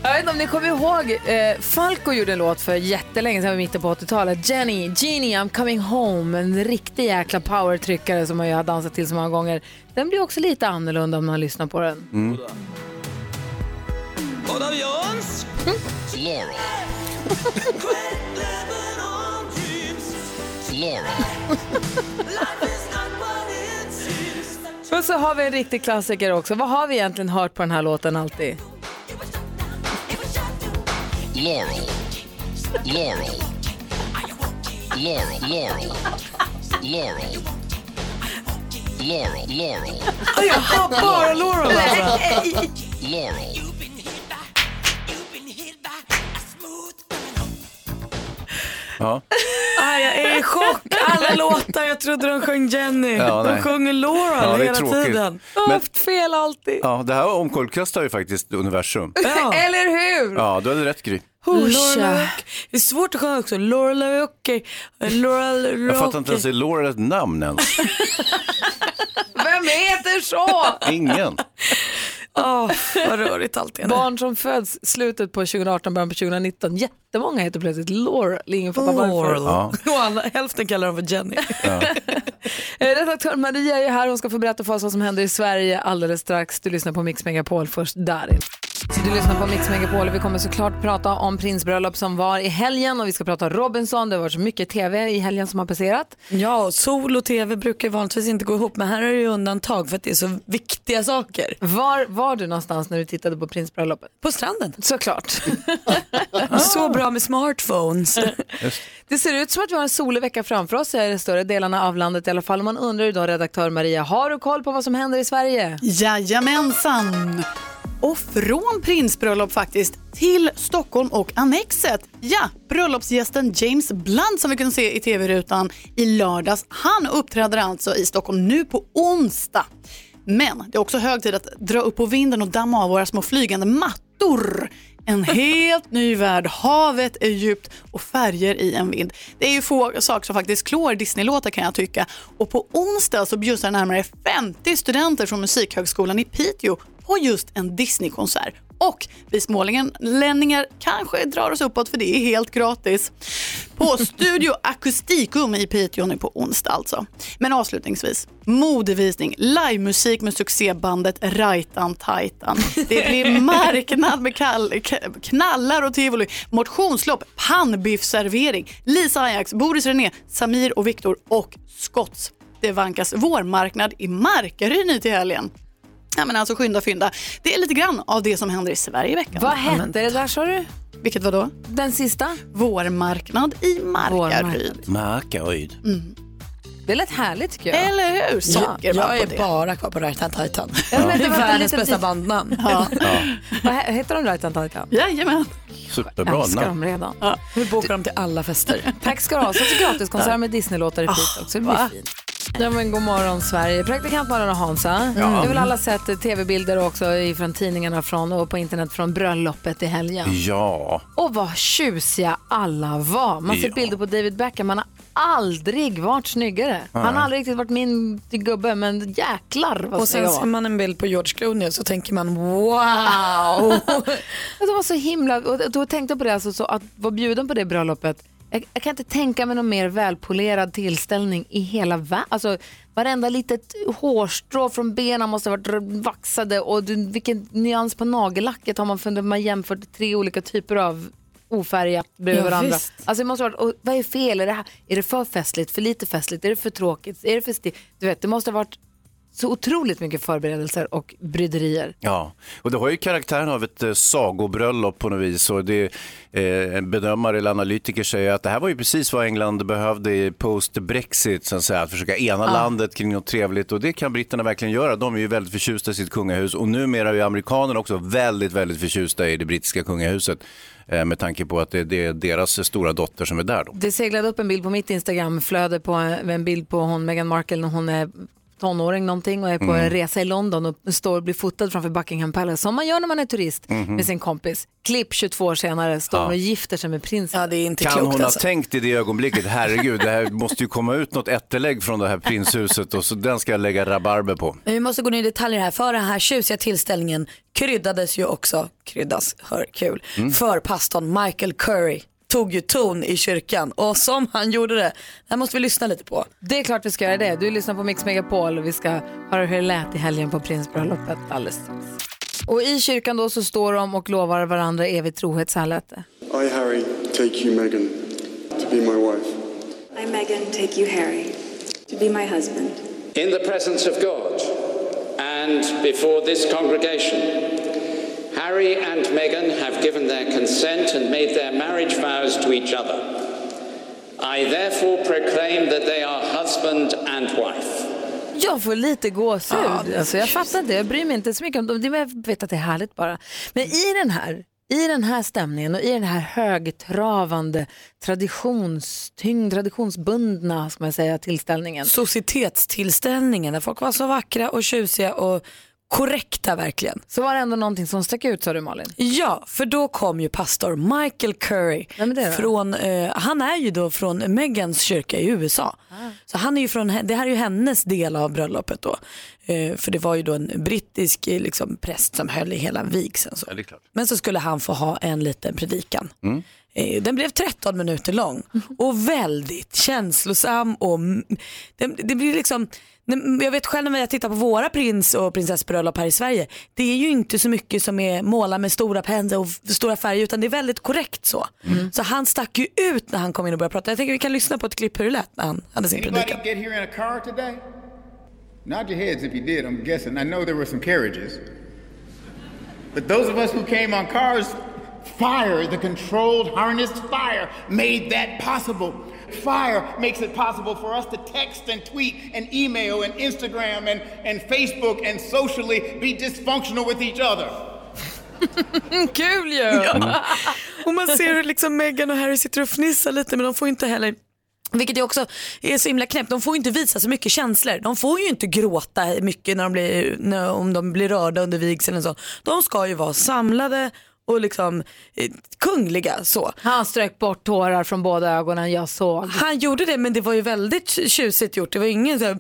Jag vet inte om ni kommer ihåg, eh, Falco gjorde en låt för jättelänge sedan, i mitten på 80-talet. Jenny, Genie, I'm coming home. En riktig jäkla powertryckare som jag har dansat till så många gånger. Den blir också lite annorlunda om man lyssnar på den. Mm. Båda Jöns. Och så har vi en riktig klassiker också. Vad har vi egentligen hört på den här låten alltid? Laurel. Laurel. Laurel. Laurel. Laurel. Laurel. Laurel. Jag hör bara Laurel alltså. Laurel. Ja. Ah, jag är i chock. Alla låtar, jag trodde de sjöng Jenny. Ja, de nej. sjunger Laurel Ja, hela tråkigt. tiden. Jag har Men- haft fel alltid. Ja, det här omkullkastar ju faktiskt universum. Eller hur? Ja, du hade rätt Gry. Laurel Det är svårt att sjunga också. Laurel Rocky. Laurel Jag fattar inte ens, är Laura ett namn ens? Vem heter så? Ingen. Åh, vad rörigt allt är. Barn som föds slutet på 2018, början på 2019. Jättemånga heter plötsligt Laurel. Ingen fattar varför. Ja. Och alla, hälften kallar dem för Jenny. Eh, Redaktör Maria är här. Hon ska få berätta för oss vad som händer i Sverige alldeles strax. Du lyssnar på Mix Megapol först Du lyssnar på Mix Megapol och vi kommer såklart prata om prinsbröllop som var i helgen och vi ska prata Robinson. Det har varit så mycket tv i helgen som har passerat. Ja, och sol och tv brukar vanligtvis inte gå ihop men här är det ju undantag för att det är så viktiga saker. Var var du någonstans när du tittade på prinsbröllopet? På stranden. Såklart. Så bra med smartphones. Det ser ut som att vi har en solig vecka framför oss i de större delarna av landet i alla fall. Man undrar idag, redaktör Maria, har du koll på vad som händer i Sverige? Jajamensan! Och från prinsbröllop faktiskt till Stockholm och Annexet. Ja, bröllopsgästen James Blunt som vi kunde se i tv-rutan i lördags, han uppträder alltså i Stockholm nu på onsdag. Men det är också hög tid att dra upp på vinden och damma av våra små flygande mattor. En helt ny värld, havet är djupt och färger i en vind. Det är ju få saker som faktiskt klår Disney-låtar kan jag tycka. Och på onsdag så bjussar närmare 50 studenter från Musikhögskolan i Piteå på just en Disney-konsert. Och vi smålänningar kanske drar oss uppåt för det är helt gratis. På Studio Akusticum i Piteå nu på onsdag alltså. Men avslutningsvis, modevisning, livemusik med succébandet Rajtan Tajtan. Det blir marknad med knallar och tivoli, motionslopp, pannbiffservering, Lisa Ajax, Boris René, Samir och Viktor och Scotts. Det vankas vårmarknad i Markaryd nu till helgen. Ja, men alltså skynda fynda. Det är lite grann av det som händer i Sverige i veckan. Vad hette det där sa du? Vilket var då? Den sista? Vårmarknad i Markaryd. Markaryd. Mm. Det lät härligt tycker jag. Eller hur? Sockervadd jag på är det. bara kvar på Rajtan Tajtan. Ja, men Det är var världens bästa bandnamn. Ja. Vad he- heter de Rajtan Tajtan? Jajamän. Superbra Älskar namn. dem redan. Ja. Vi bokar dem till alla fester. Tack ska du ha. Så gratiskonsert med Disneylåtar i skit också. Det blir va? fint. Ja, men god morgon Sverige. Praktikant Malin och Hansa. Du har väl alla sett tv-bilder också från tidningarna från, och på internet från bröllopet i helgen. Ja. Och vad tjusiga alla var. Man ser Ja. bilder på David Beckham. Han har aldrig varit snyggare. Han har aldrig riktigt varit min gubbe, men jäklar vad Och sen ser man en bild på George Clooney och så tänker man wow. Det var så himla... Och då tänkte jag på det, alltså, så att vara bjuden på det bröllopet. Jag, jag kan inte tänka mig någon mer välpolerad tillställning i hela världen. Alltså, varenda litet hårstrå från benen måste ha varit vaxade och du, vilken nyans på nagellacket har man funderat man jämfört tre olika typer av ofärgat bredvid Ja, varandra. visst. Alltså, det måste ha varit, och vad är fel? Är det, här, är det för festligt? För lite festligt? Är det för tråkigt? Är det för sti- Du vet, det måste ha varit så otroligt mycket förberedelser och bryderier. Ja, och det har ju karaktären av ett eh, sagobröllop på något vis. Och det, eh, en bedömare eller analytiker säger att det här var ju precis vad England behövde post-Brexit, så att, säga, att försöka ena Ja. landet kring något trevligt. Och det kan britterna verkligen göra. De är ju väldigt förtjusta i sitt kungahus och numera är ju amerikanerna också väldigt, väldigt förtjusta i det brittiska kungahuset. Eh, med tanke på att det, är deras stora dotter som är där då. Det seglade upp en bild på mitt Instagramflöde på en bild på hon Meghan Markle när hon är tonåring någonting och är på Mm. en resa i London och står och blir fotad framför Buckingham Palace som man gör när man är turist Mhm. med sin kompis. Klipp 22 år senare står hon Ja. och gifter sig med prinsen. Ja, det är inte Kan klokt hon ha alltså. tänkt i det ögonblicket, herregud, det här måste ju komma ut något ättelägg från det här prinshuset och så den ska jag lägga rabarber på. Vi måste gå ner i detaljer här. För den här tjusiga tillställningen kryddades ju också, kryddas, hör kul, Mm. för pastorn Michael Curry tog ju ton i kyrkan och som han gjorde det, det här måste vi lyssna lite på. Det är klart vi ska göra det. Du lyssnar på Mix Megapol och vi ska höra hur det lät i helgen på prinsbröllopet alldeles strax. Och i kyrkan då så står de och lovar varandra evig trohet, så här lät det. I, Harry, take you, Meghan, to be my wife. I, Megan, take you, Harry, to be my husband. In the presence of God and before this congregation, Harry and Meghan have given their consent and made their marriage vows to each other. I therefore proclaim that they are husband and wife. Jag får lite gåshud. alltså, jag fattar inte, jag bryr mig inte så mycket om det. Jag vet att det är härligt bara. Men i den här I den här stämningen och i den här högtravande, traditionstyngd, traditionsbundna ska man säga, tillställningen. Societetstillställningen där folk var så vackra och tjusiga och korrekta verkligen. Så var det ändå någonting som stack ut sa du Malin? Ja, för då kom ju pastor Michael Curry. Vem är det då? från, eh, han är ju då från Megans kyrka i USA. Ah. Så han är ju från, det här är ju hennes del av bröllopet då. Eh, för det var ju då en brittisk eh, liksom, präst som höll i hela vigseln. Så. Ja. Men så skulle han få ha en liten predikan. Mm. Eh, Den blev 13 minuter lång och väldigt känslosam. Och det, det blir liksom, jag vet själv när jag tittar på våra prins och prinsessbröllop här i Sverige. Det är ju inte så mycket som är målat med stora pennor och stora färger utan det är väldigt korrekt så. Så han stack ju ut när han kom in och började prata. Jag tänker vi kan lyssna på ett klipp hur det lät när han hade sin predikan. get here in a car today? Nod your heads if you did, I'm guessing. I know there were some carriages. But those of us who came on cars, fire, the controlled, harnessed fire, made that possible. Fire makes it possible for us to text and tweet and email and Instagram and, and Facebook and socially be dysfunctional with each other. Kul ju! Ja. Och man ser hur liksom Meghan och Harry sitter och fnissar lite men de får inte heller vilket är också är så himla knäppt. De får ju inte visa så mycket känslor. De får ju inte gråta mycket när de blir, när, om de blir rörda under vigseln. och Så. De ska ju vara samlade och liksom eh, kungliga så. Han strök bort tårar från båda ögonen, jag såg. Han gjorde det men det var ju väldigt tjusigt gjort. Det var ingen så här,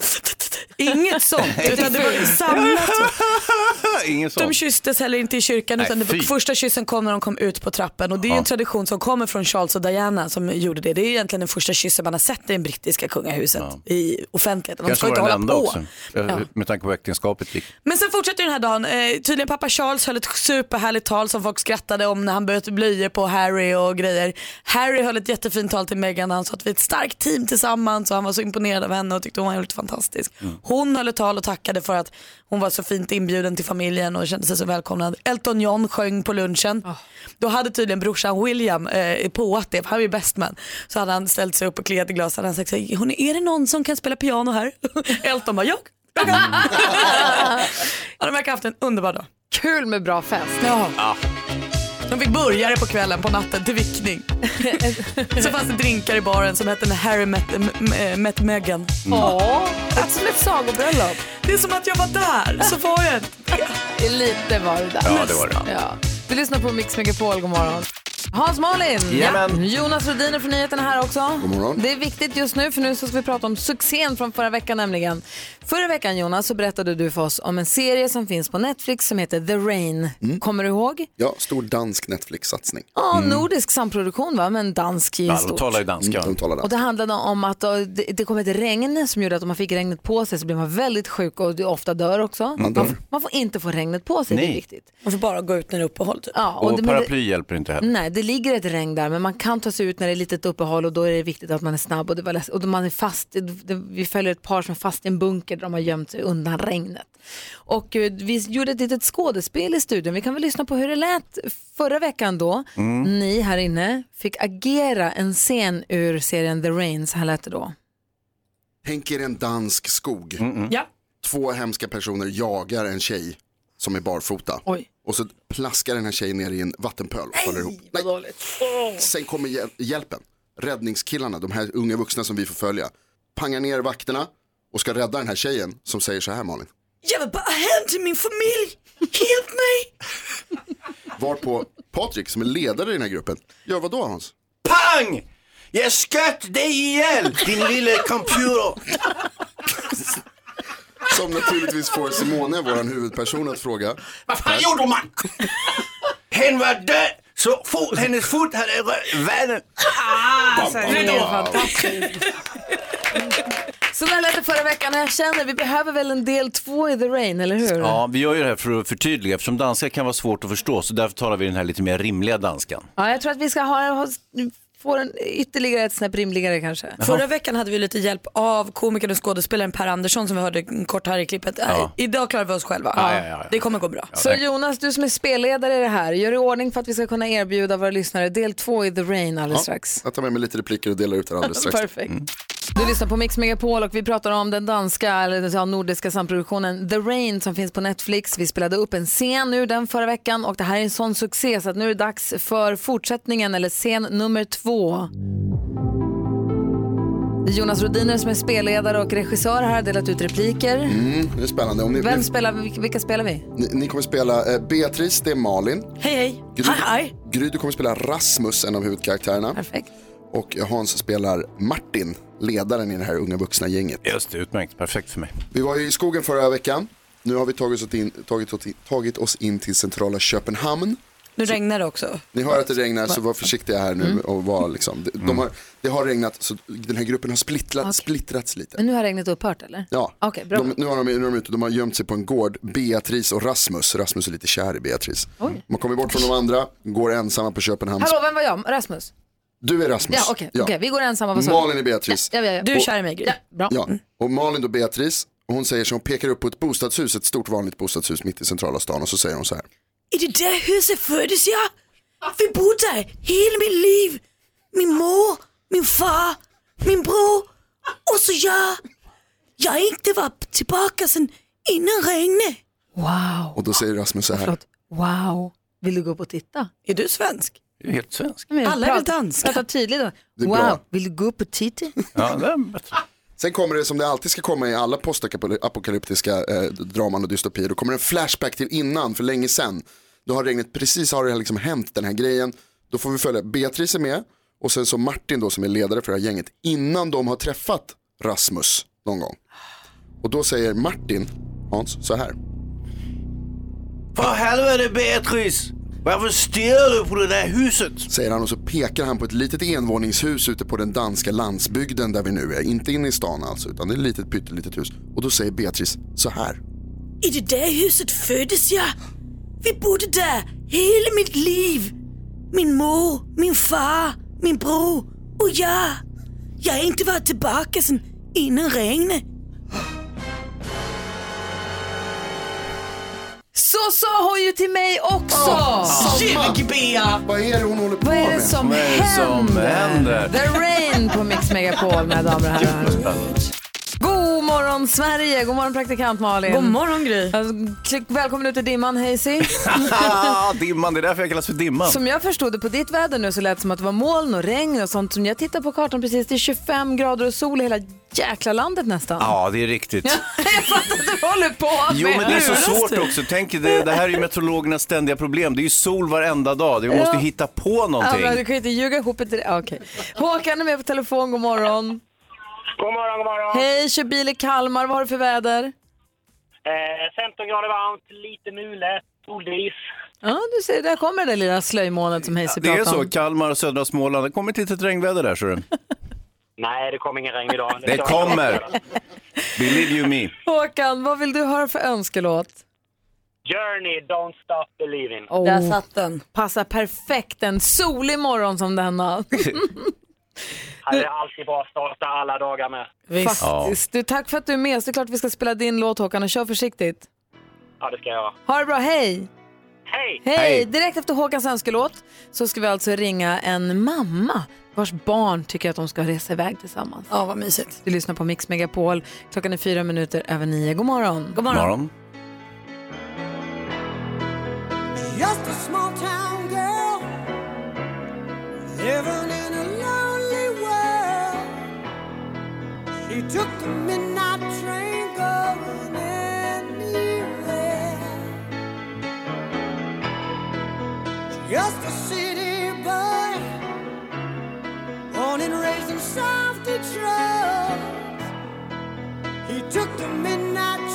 inget sånt utan det var samlat. Ingen sån. De kysstes heller inte i kyrkan Nej, utan det var, fy. första kyssen kom när de kom ut på trappen och det är ju Ja. en tradition som kommer från Charles och Diana som gjorde det. Det är egentligen den första kyssen man har sett i det brittiska kungahuset i offentligheten. De Kanske ska var inte den hålla enda på. också. Ja. Med tanke på hur äktenskapet gick. Men sen fortsätter den här dagen. Eh, tydligen pappa Charles höll ett superhärligt tal som folk skrattade om när han började blöjor på Harry och grejer. Harry höll ett jättefint tal till Meghan han sa att vi är ett starkt team tillsammans och han var så imponerad av henne och tyckte hon var helt fantastisk. Hon höll ett tal och tackade för att hon var så fint inbjuden till familjen och kände sig så välkomnad. Elton John sjöng på lunchen. Då hade tydligen brorsan William eh, påat det, för han är ju best man. Så hade han ställt sig upp och kliat i glas och sagt så här, "Hörni, är det någon som kan spela piano här? Elton bara, jag. jag kan." Ja, de verkar ha haft en underbar dag. Kul med bra fest. Ja. De fick burgare på kvällen på natten till vickning. så fanns det drinkar i baren som hette Harry met, met Meghan. Åh, det är som ett sagobröllop. Det är som att jag var där, så var jag inte. Lite var det där. Ja, det var det. Ja. Du lyssnar på Mix Megapol, god morgon. Hans Malin, Jajamän. Jonas Rhodiner från nyheterna här också. God morgon. Det är viktigt just nu för nu så ska vi prata om succén från förra veckan nämligen. Förra veckan Jonas så berättade du för oss om en serie som finns på Netflix som heter The Rain. Mm. Kommer du ihåg? Ja, stor dansk Netflix-satsning. Ja, nordisk samproduktion va, men dansk i Ja, de stort. talar ju danska. Mm, de talar Och danska. det handlade om att då, det, det kom ett regn som gjorde att om man fick regnet på sig så blev man väldigt sjuk och ofta dör också. Man dör. Man, man får inte få regnet på sig, det är Nej. viktigt. Man får bara gå ut när det är uppehåll. Typ. Ja, Och det, men det- paraply hjälper inte heller. Nej, det ligger ett regn där men man kan ta sig ut när det är litet uppehåll och då är det viktigt att man är snabb och, det var läs- och då man är fast. Det, det, vi följer ett par som är fast i en bunker där de har gömt sig undan regnet. Och eh, vi gjorde ett litet skådespel i studion. Vi kan väl lyssna på hur det lät förra veckan då. Ni här inne fick agera en scen ur serien The Rain. Så här lät det då. Tänk er en dansk skog. Ja. Två hemska personer jagar en tjej som är barfota. Oj. Och så plaskar den här tjejen ner i en vattenpöl och faller ihop. Nej. Sen kommer hjäl- hjälpen. Räddningskillarna, de här unga vuxna som vi får följa, pangar ner vakterna och ska rädda den här tjejen som säger så här Malin. Jag vill bara hem till min familj. Hjälp mig. Varpå Patrik som är ledare i den här gruppen, gör vad då Hans? Pang! Jag sköt dig ihjäl, din lilla computer! Som naturligtvis får Simone, vår huvudperson, att fråga. Vad fan gjorde man? Hen var död, så fot, hennes fot hade rört vattnet. Ah, så det är fantastiskt. Så där lät det förra veckan och jag känner vi behöver väl en del två i The Rain, eller hur? Ja, vi gör ju det här för att förtydliga eftersom danska kan vara svårt att förstå så därför talar vi den här lite mer rimliga danskan. Ja, jag tror att vi ska ha, ha få den ytterligare ett snäpp rimligare kanske. Förra veckan hade vi lite hjälp av komikern och skådespelaren Per Andersson som vi hörde kort här i klippet. Äh, Idag klarar vi oss själva. Ja, ja, ja, ja. Det kommer gå bra. Så Jonas, du som är spelledare i det här, gör i ordning för att vi ska kunna erbjuda våra lyssnare del två i The Rain alldeles strax. Jag tar med mig lite repliker och delar ut det alldeles strax. Perfekt. Du lyssnar på Mix Megapol och vi pratar om den danska, eller ja, nordiska samproduktionen The Rain som finns på Netflix. Vi spelade upp en scen ur den förra veckan och det här är en sån succé så att nu är det dags för fortsättningen eller scen nummer två. Det är Jonas Rodiner som är spelledare och regissör här har delat ut repliker. Mm, det är spännande. Om ni, Vem ni, spelar, vilka, vilka spelar vi? ni, ni kommer spela eh, Beatrice, det är Malin. Hej hej. Gry, Hej hej. Gry, du kommer spela Rasmus, en av huvudkaraktärerna. Perfekt. Och Hans spelar Martin, ledaren i det här unga vuxna gänget. Just det, utmärkt. Perfekt för mig. Vi var ju i skogen förra veckan. Nu har vi tagit oss in, tagit, oss in- tagit oss in till centrala Köpenhamn. Nu regnar det också. Ni hör att det regnar så var försiktiga här nu Mm. och var liksom, de, de har, det har regnat så den här gruppen har splittrat, splittrats lite. Men nu har regnet upphört eller? Ja, Okej, bra. de, nu, har de, nu är de ute, de har gömt sig på en gård, Beatrice och Rasmus. Rasmus är lite kär i Beatrice. Oj. Har kommit bort från de andra, går ensamma på Köpenhamn. Hallå, vem var jag? Rasmus? Du är Rasmus. Ja, okej, okej, vi går ensamma. Vad sa du? Malin är Beatrice. Ja, ja, ja. Du är kär i mig Gry. Ja, bra. Ja, och Malin då Beatrice, hon säger så hon pekar upp på ett bostadshus, ett stort vanligt bostadshus mitt i centrala stan och så säger hon så här. I det där huset föddes jag. Vi bodde där hela mitt liv. Min mor, min far, min bror och så jag. Jag inte var tillbaka sen innan regnet. Wow. Och då säger Rasmus så här. Förlåt. Wow. Vill du gå upp och titta? Är du svensk? Jag är helt svensk. Men Alla är väl danska? Prata tydligt då. Det Wow. bra. Vill du gå upp och titta? Ja, det är bättre. Sen kommer det som det alltid ska komma i alla postapokalyptiska eh, draman och dystopier. Då kommer en flashback till innan, för länge sedan. Då har regnet precis har det liksom hänt den här grejen. Då får vi följa Beatrice är med och sen så Martin då som är ledare för det här gänget innan de har träffat Rasmus någon gång. Och då säger Martin, Hans, så här. För helvete Beatrice! Varför stirrar du på det där huset? Säger han och så pekar han på ett litet envåningshus ute på den danska landsbygden där vi nu är. Inte inne i stan alltså, utan det är ett litet pyttelitet hus. Och då säger Beatrice så här. I det där huset föddes jag. Vi bodde där hela mitt liv. Min mor, min far, min bror och jag. Jag har inte varit tillbaka sen innan regnet. Så sa hon ju till mig också! Bea! Vad är det hon håller på Vad är det med? som Vad är det som händer? The Rain på Mix Megapol, mina damer och herrar. Morgon Sverige, god morgon praktikant Malin. God morgon Gry. Klick- Välkommen ut i dimman Hazy. Dimman, det är därför jag kallas för Dimman. Som jag förstod det på ditt väder nu så lät det som att det var moln och regn och sånt. Som jag tittar på kartan precis, det är 25 grader och sol i hela jäkla landet nästan. Ja, det är riktigt. jag fattar att du håller på Jo, men det är så svårt också. Tänk, det, det här är ju meteorologernas ständiga problem. Det är ju sol varenda dag. Du måste Ja. ju hitta på Ja, någonting. men du kan ju inte ljuga ihop det. Ja, Okej. Håkan är med på telefon, god morgon. God morgon, god morgon. Hej, kör bil i Kalmar, vad har du för väder? Eh, 15 grader varmt, lite mulet, soldis. Ja, du ser, där kommer det lilla slöjmånet som Hayes Det är pratade så. Kalmar och södra Småland. Det kommer ett litet regnväder där, så du. Nej, det kommer ingen regn idag. Det kommer. Believe you me. Håkan, vad vill du höra för önskelåt? Journey, don't stop believing. Oh, Där satt den. Passar perfekt en solig morgon som denna. Det är alltid bra att starta alla dagar med. Faktiskt. Du, tack för att du är med. Så det är klart vi ska spela din låt Håkan och kör försiktigt. Ja, det ska jag göra. Ha det bra, hej! Hej! Hej! Direkt efter Håkans önskelåt så ska vi alltså ringa en mamma vars barn tycker att de ska resa iväg tillsammans. Ja, vad mysigt. Du lyssnar på Mix Megapol. Klockan är fyra minuter över nio. God morgon. God Morgon. Just a small town girl living took the midnight train going anywhere. Just a city boy, born and raised in South Detroit. He took the midnight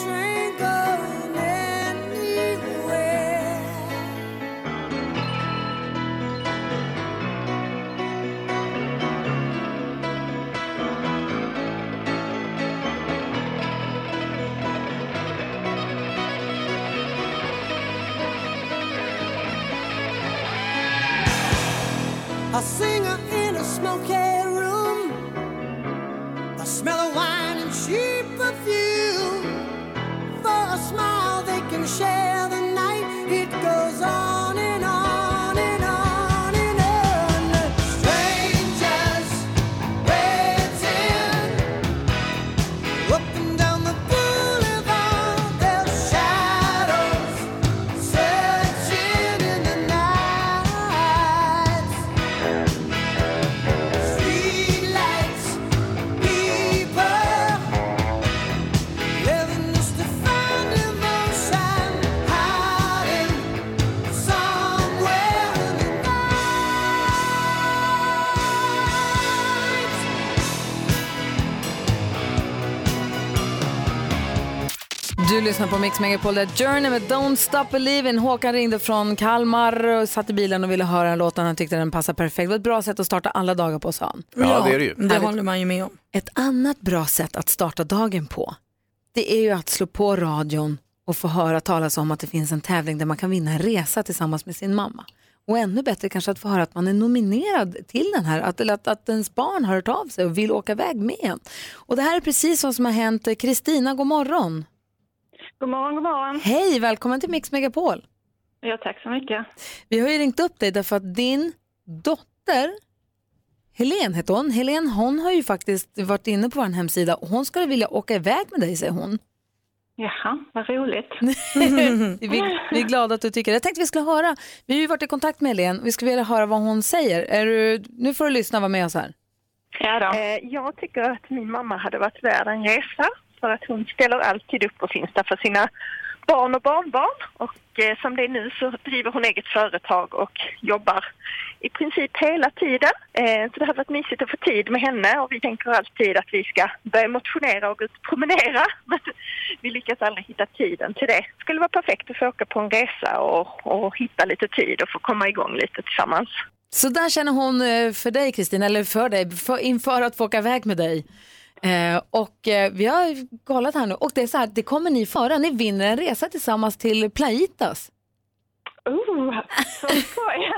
singer in a smoky lyssnar på Mix Megapol, där Journey med Don't Stop Believin'. Håkan ringde från Kalmar och satt i bilen och ville höra den låten. Han tyckte den passade perfekt. Det var ett bra sätt att starta alla dagar på, sa han. Ja, det är det ju. Det håller man ju med om. Ett annat bra sätt att starta dagen på, det är ju att slå på radion och få höra talas om att det finns en tävling där man kan vinna en resa tillsammans med sin mamma. Och ännu bättre kanske att få höra att man är nominerad till den här, att, eller att, att ens barn har hört av sig och vill åka iväg med en. Och det här är precis vad som har hänt. Kristina, god morgon. God morgon, god morgon. Hej, välkommen till Mix Megapol. Ja, tack så mycket. Vi har ju ringt upp dig därför att din dotter, Helen heter hon, Helen hon har ju faktiskt varit inne på vår hemsida och hon skulle vilja åka iväg med dig säger hon. Jaha, vad roligt. vi, vi är glada att du tycker det. Jag tänkte vi skulle höra, vi har ju varit i kontakt med Helen, vi skulle vilja höra vad hon säger. Är du, nu får du lyssna och vara med oss här. Ja då. Eh, Jag tycker att min mamma hade varit värd en resa för att hon ställer alltid upp och finns där för sina barn och barnbarn. Och eh, som det är nu så driver hon eget företag och jobbar i princip hela tiden. Eh, Så det har varit mysigt att få tid med henne och vi tänker alltid att vi ska börja motionera och gå ut och promenera. Men vi lyckas aldrig hitta tiden till det. Det skulle vara perfekt att få åka på en resa och, och hitta lite tid och få komma igång lite tillsammans. Så där känner hon eh, för dig Kristina, eller för dig, för, inför att få åka iväg med dig. Eh, och eh, vi har kollat här nu och det är så här, det kommer ni föra, ni vinner en resa tillsammans till Plaitas. Oh, så skoj.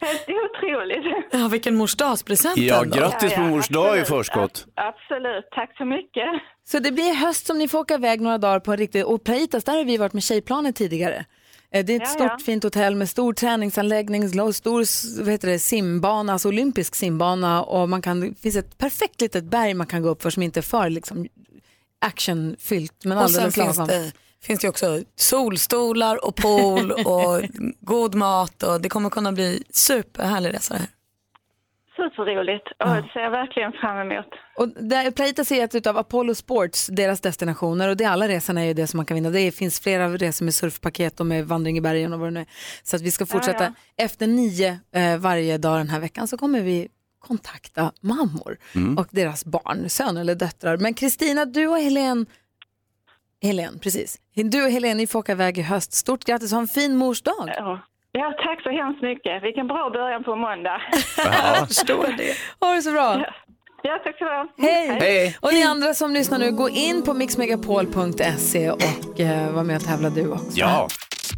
Det är otroligt. Ja, vilken morsdagspresent Ja, ändå. grattis på mors dag i absolut. förskott. Absolut, tack så mycket. Så det blir i höst som ni får åka iväg några dagar på en riktig, och Plaitas, där har vi varit med Tjejplanet tidigare. Eh, Det är ett Ja, stort ja. fint hotell med stor träningsanläggning, stor vad heter det, simbana, alltså olympisk simbana och man kan, det finns ett perfekt litet berg man kan gå upp för som inte är för liksom, actionfyllt men Och sen alldeles finns lagom. det, finns det också solstolar och pool och god mat och det kommer kunna bli superhärlig resa här. Superroligt. Och det ser jag verkligen fram emot. Och där, Plaitas är ett av Apollo Sports, deras destinationer och det är alla resorna är ju det som man kan vinna. Det finns flera resor med surfpaket och med vandring i bergen och vad det nu är. Så att vi ska fortsätta. Ja, Efter nio eh, varje dag den här veckan så kommer vi kontakta mammor Mm. och deras barn, söner eller döttrar. Men Kristina, du och Helen Helen, precis. Du och Helen, ni får åka iväg i höst. Stort grattis, ha en fin mors dag. Ja. Ja, tack så hemskt mycket. Vilken bra början på måndag. Jag förstår det. Ha det så bra. Ja, tack så mycket. Hej. Hej. Och ni andra som lyssnar nu, gå in på mixmegapol.se och eh, var med och tävla du också. Ja.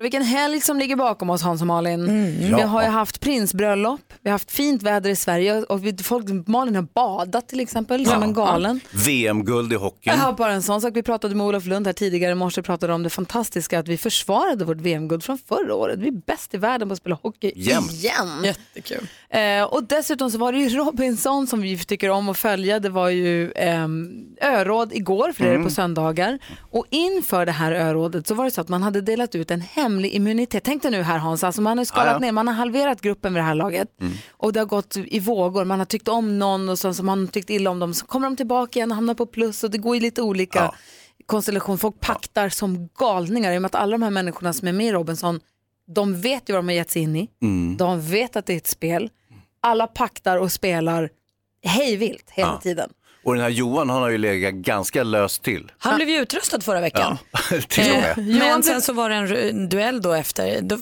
Vilken helg som ligger bakom oss Hans och Malin. Vi Ja. har ju haft prinsbröllop, vi har haft fint väder i Sverige och vi, folk, Malin har badat till exempel som en galen. VM-guld i hockeyn. Jag har bara en sån sak. Vi pratade med Olof Lund här tidigare i morse pratade om det fantastiska att vi försvarade vårt VM-guld från förra året. Vi är bäst i världen på att spela hockey Jämt. igen. Jättekul. Eh, och dessutom så var det ju Robinson som vi tycker om att följa. Det var ju ehm, öråd igår, för det är det på söndagar. Och inför det här örådet så var det så att man hade delat ut en hemlig immunitet. Tänk dig nu här Hans, alltså man har skalat Ja, ja. ner, man har halverat gruppen vid det här laget. Och det har gått i vågor. Man har tyckt om någon och sen så har man tyckt illa om dem. Så kommer de tillbaka igen och hamnar på plus och det går i lite olika Ja. konstellation. Folk paktar som galningar i och med att alla de här människorna som är med i Robinson, de vet ju vad de har gett sig in i. Mm. De vet att det är ett spel. Alla paktar och spelar hejvilt hela Ja. tiden. Och den här Johan han har ju legat ganska löst till. Han blev ju utröstad förra veckan. Ja, till och med. Eh, Men sen så var det en duell då efter. Då,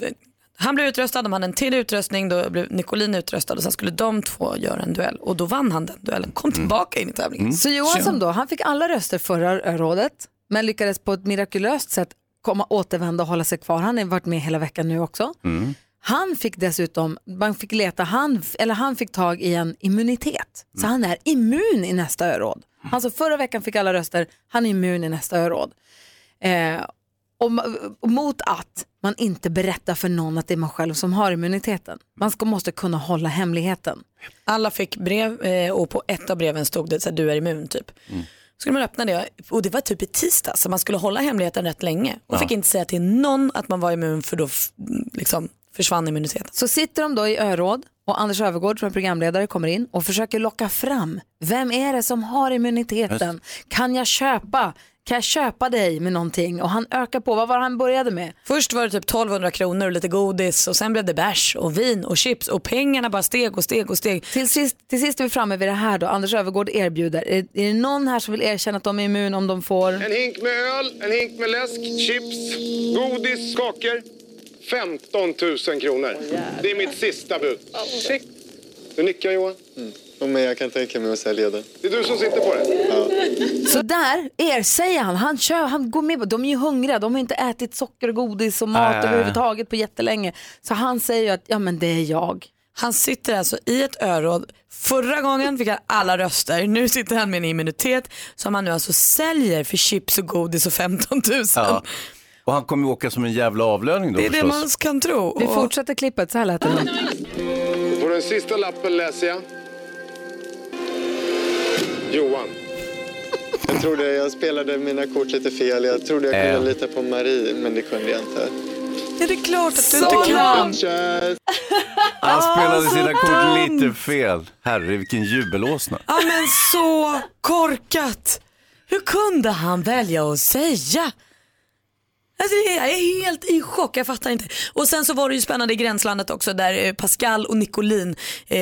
han blev utröstad, de hade en till utröstning, då blev Nicolin utröstad och sen skulle de två göra en duell och då vann han den duellen, kom tillbaka in i tävlingen. Så Johansson då, han fick alla röster förra rådet men lyckades på ett mirakulöst sätt komma återvända och hålla sig kvar. Han har varit med hela veckan nu också. Mm. Han fick dessutom, man fick leta, han, eller han fick tag i en immunitet. Så han är immun i nästa öråd. Alltså förra veckan fick alla röster, han är immun i nästa öråd. Eh, och, och mot att man inte berättar för någon att det är man själv som har immuniteten. Man ska, måste kunna hålla hemligheten. Alla fick brev eh, och på ett av breven stod det att du är immun typ. Skulle man öppna det och det var typ i tisdag så man skulle hålla hemligheten rätt länge och Ja. fick inte säga till någon att man var immun för då liksom försvann immuniteten. Så sitter de då i öråd Och Anders Övergård som är programledare kommer in och försöker locka fram, vem är det som har immuniteten? Kan jag köpa? Kan jag köpa dig med någonting? Och han ökar på, vad var det han började med? Först var det typ 1200 kronor och lite godis och sen blev det bärs och vin och chips och pengarna bara steg och steg och steg. Till sist, till sist är vi framme vid det här då, Anders Övergård erbjuder. Är, är det någon här som vill erkänna att de är immun om de får? En hink med öl, en hink med läsk, chips, godis, kakor. 15 000 kronor. Det är mitt sista bud. Du nickar Johan. Mm. Men jag kan tänka mig att sälja den. Det är du som sitter på det? Ja. Så där ersäger han, han, kör, han går med på, de är ju hungriga, de har inte ätit socker och godis och mat Nej. överhuvudtaget på jättelänge. Så han säger ju att, ja men det är jag. Han sitter alltså i ett öråd. Förra gången fick han alla röster. Nu sitter han med en immunitet som han nu alltså säljer för chips och godis och 15 000. Ja. Och han kommer ju åka som en jävla avlöning då Det är det förstås. man kan tro. Vi fortsätter klippet, så här lät det. nu. På den sista lappen läser jag. Johan. Jag trodde jag spelade mina kort lite fel. Jag trodde jag kunde Äh. lita på Marie, men det kunde jag inte. Är det klart att du Så inte kan? Han spelade Ah, så sina kort lite fel. Herre, vilken jubelåsna. Ja men så korkat. Hur kunde han välja att säga? Jag är helt i chock, jag fattar inte. Och sen så var det ju spännande i gränslandet också där eh, Pascal och Nicolin eh,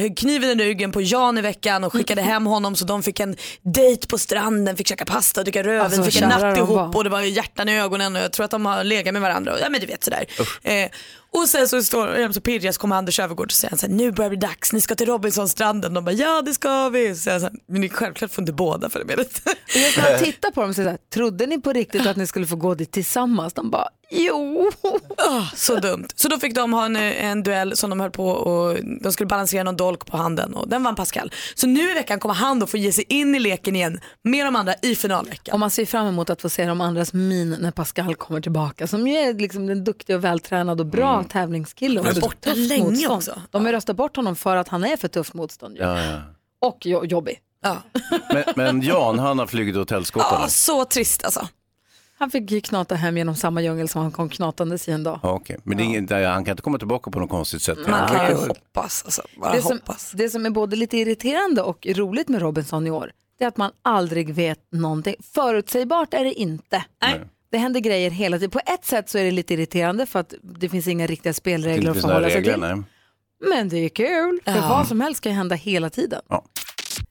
högg kniven i ryggen på Jan i veckan och skickade hem honom så de fick en dejt på stranden, fick käka pasta och dricka rödvin, Alltså, fick en natt ihop var. och det var hjärtan i ögonen och jag tror att de har legat med varandra. och- Ja men du vet sådär. Eh, och sen så står de så pirriga så kommer Anders Öfvergård och säger så här, nu börjar det bli dags, ni ska till Robinsonstranden. De bara ja det ska vi. Så jag så här, men ni självklart får inte båda följa med dit. Och jag tittar på dem och säger så här, trodde ni på riktigt att ni skulle få gå dit tillsammans? De bara, jo. Ah, så dumt. Så då fick de ha en, en duell som de höll på och de skulle balansera någon dolk på handen och den vann Pascal. Så nu i veckan kommer han då få ge sig in i leken igen med de andra i finalveckan. Och man ser fram emot att få se de andras min när Pascal kommer tillbaka. Som ju är liksom den duktiga och vältränad och bra tävlingskille. Och Han var så borta länge motstånd. också. De har röstat bort honom för att han är för tufft motstånd. ju. Ja, ja. Och jo- jobbig. Men, men Jan, han har flugit åt helskotta Ja, så trist alltså. Han fick ju knata hem genom samma djungel som han kom knatandes i en dag. Ja, okej. Men det är inget, han kan inte komma tillbaka på något konstigt sätt. Man kan ju hoppas. Alltså. Bara Det som, hoppas. det som är både lite irriterande och roligt med Robinson i år, det är att man aldrig vet någonting. Förutsägbart är det inte. Nej. Det händer grejer hela tiden. På ett sätt så är det lite irriterande för att det finns inga riktiga spelregler att förhålla sig regler, till. nej. Men det är kul, för Ja. vad som helst kan ju hända hela tiden. Ja.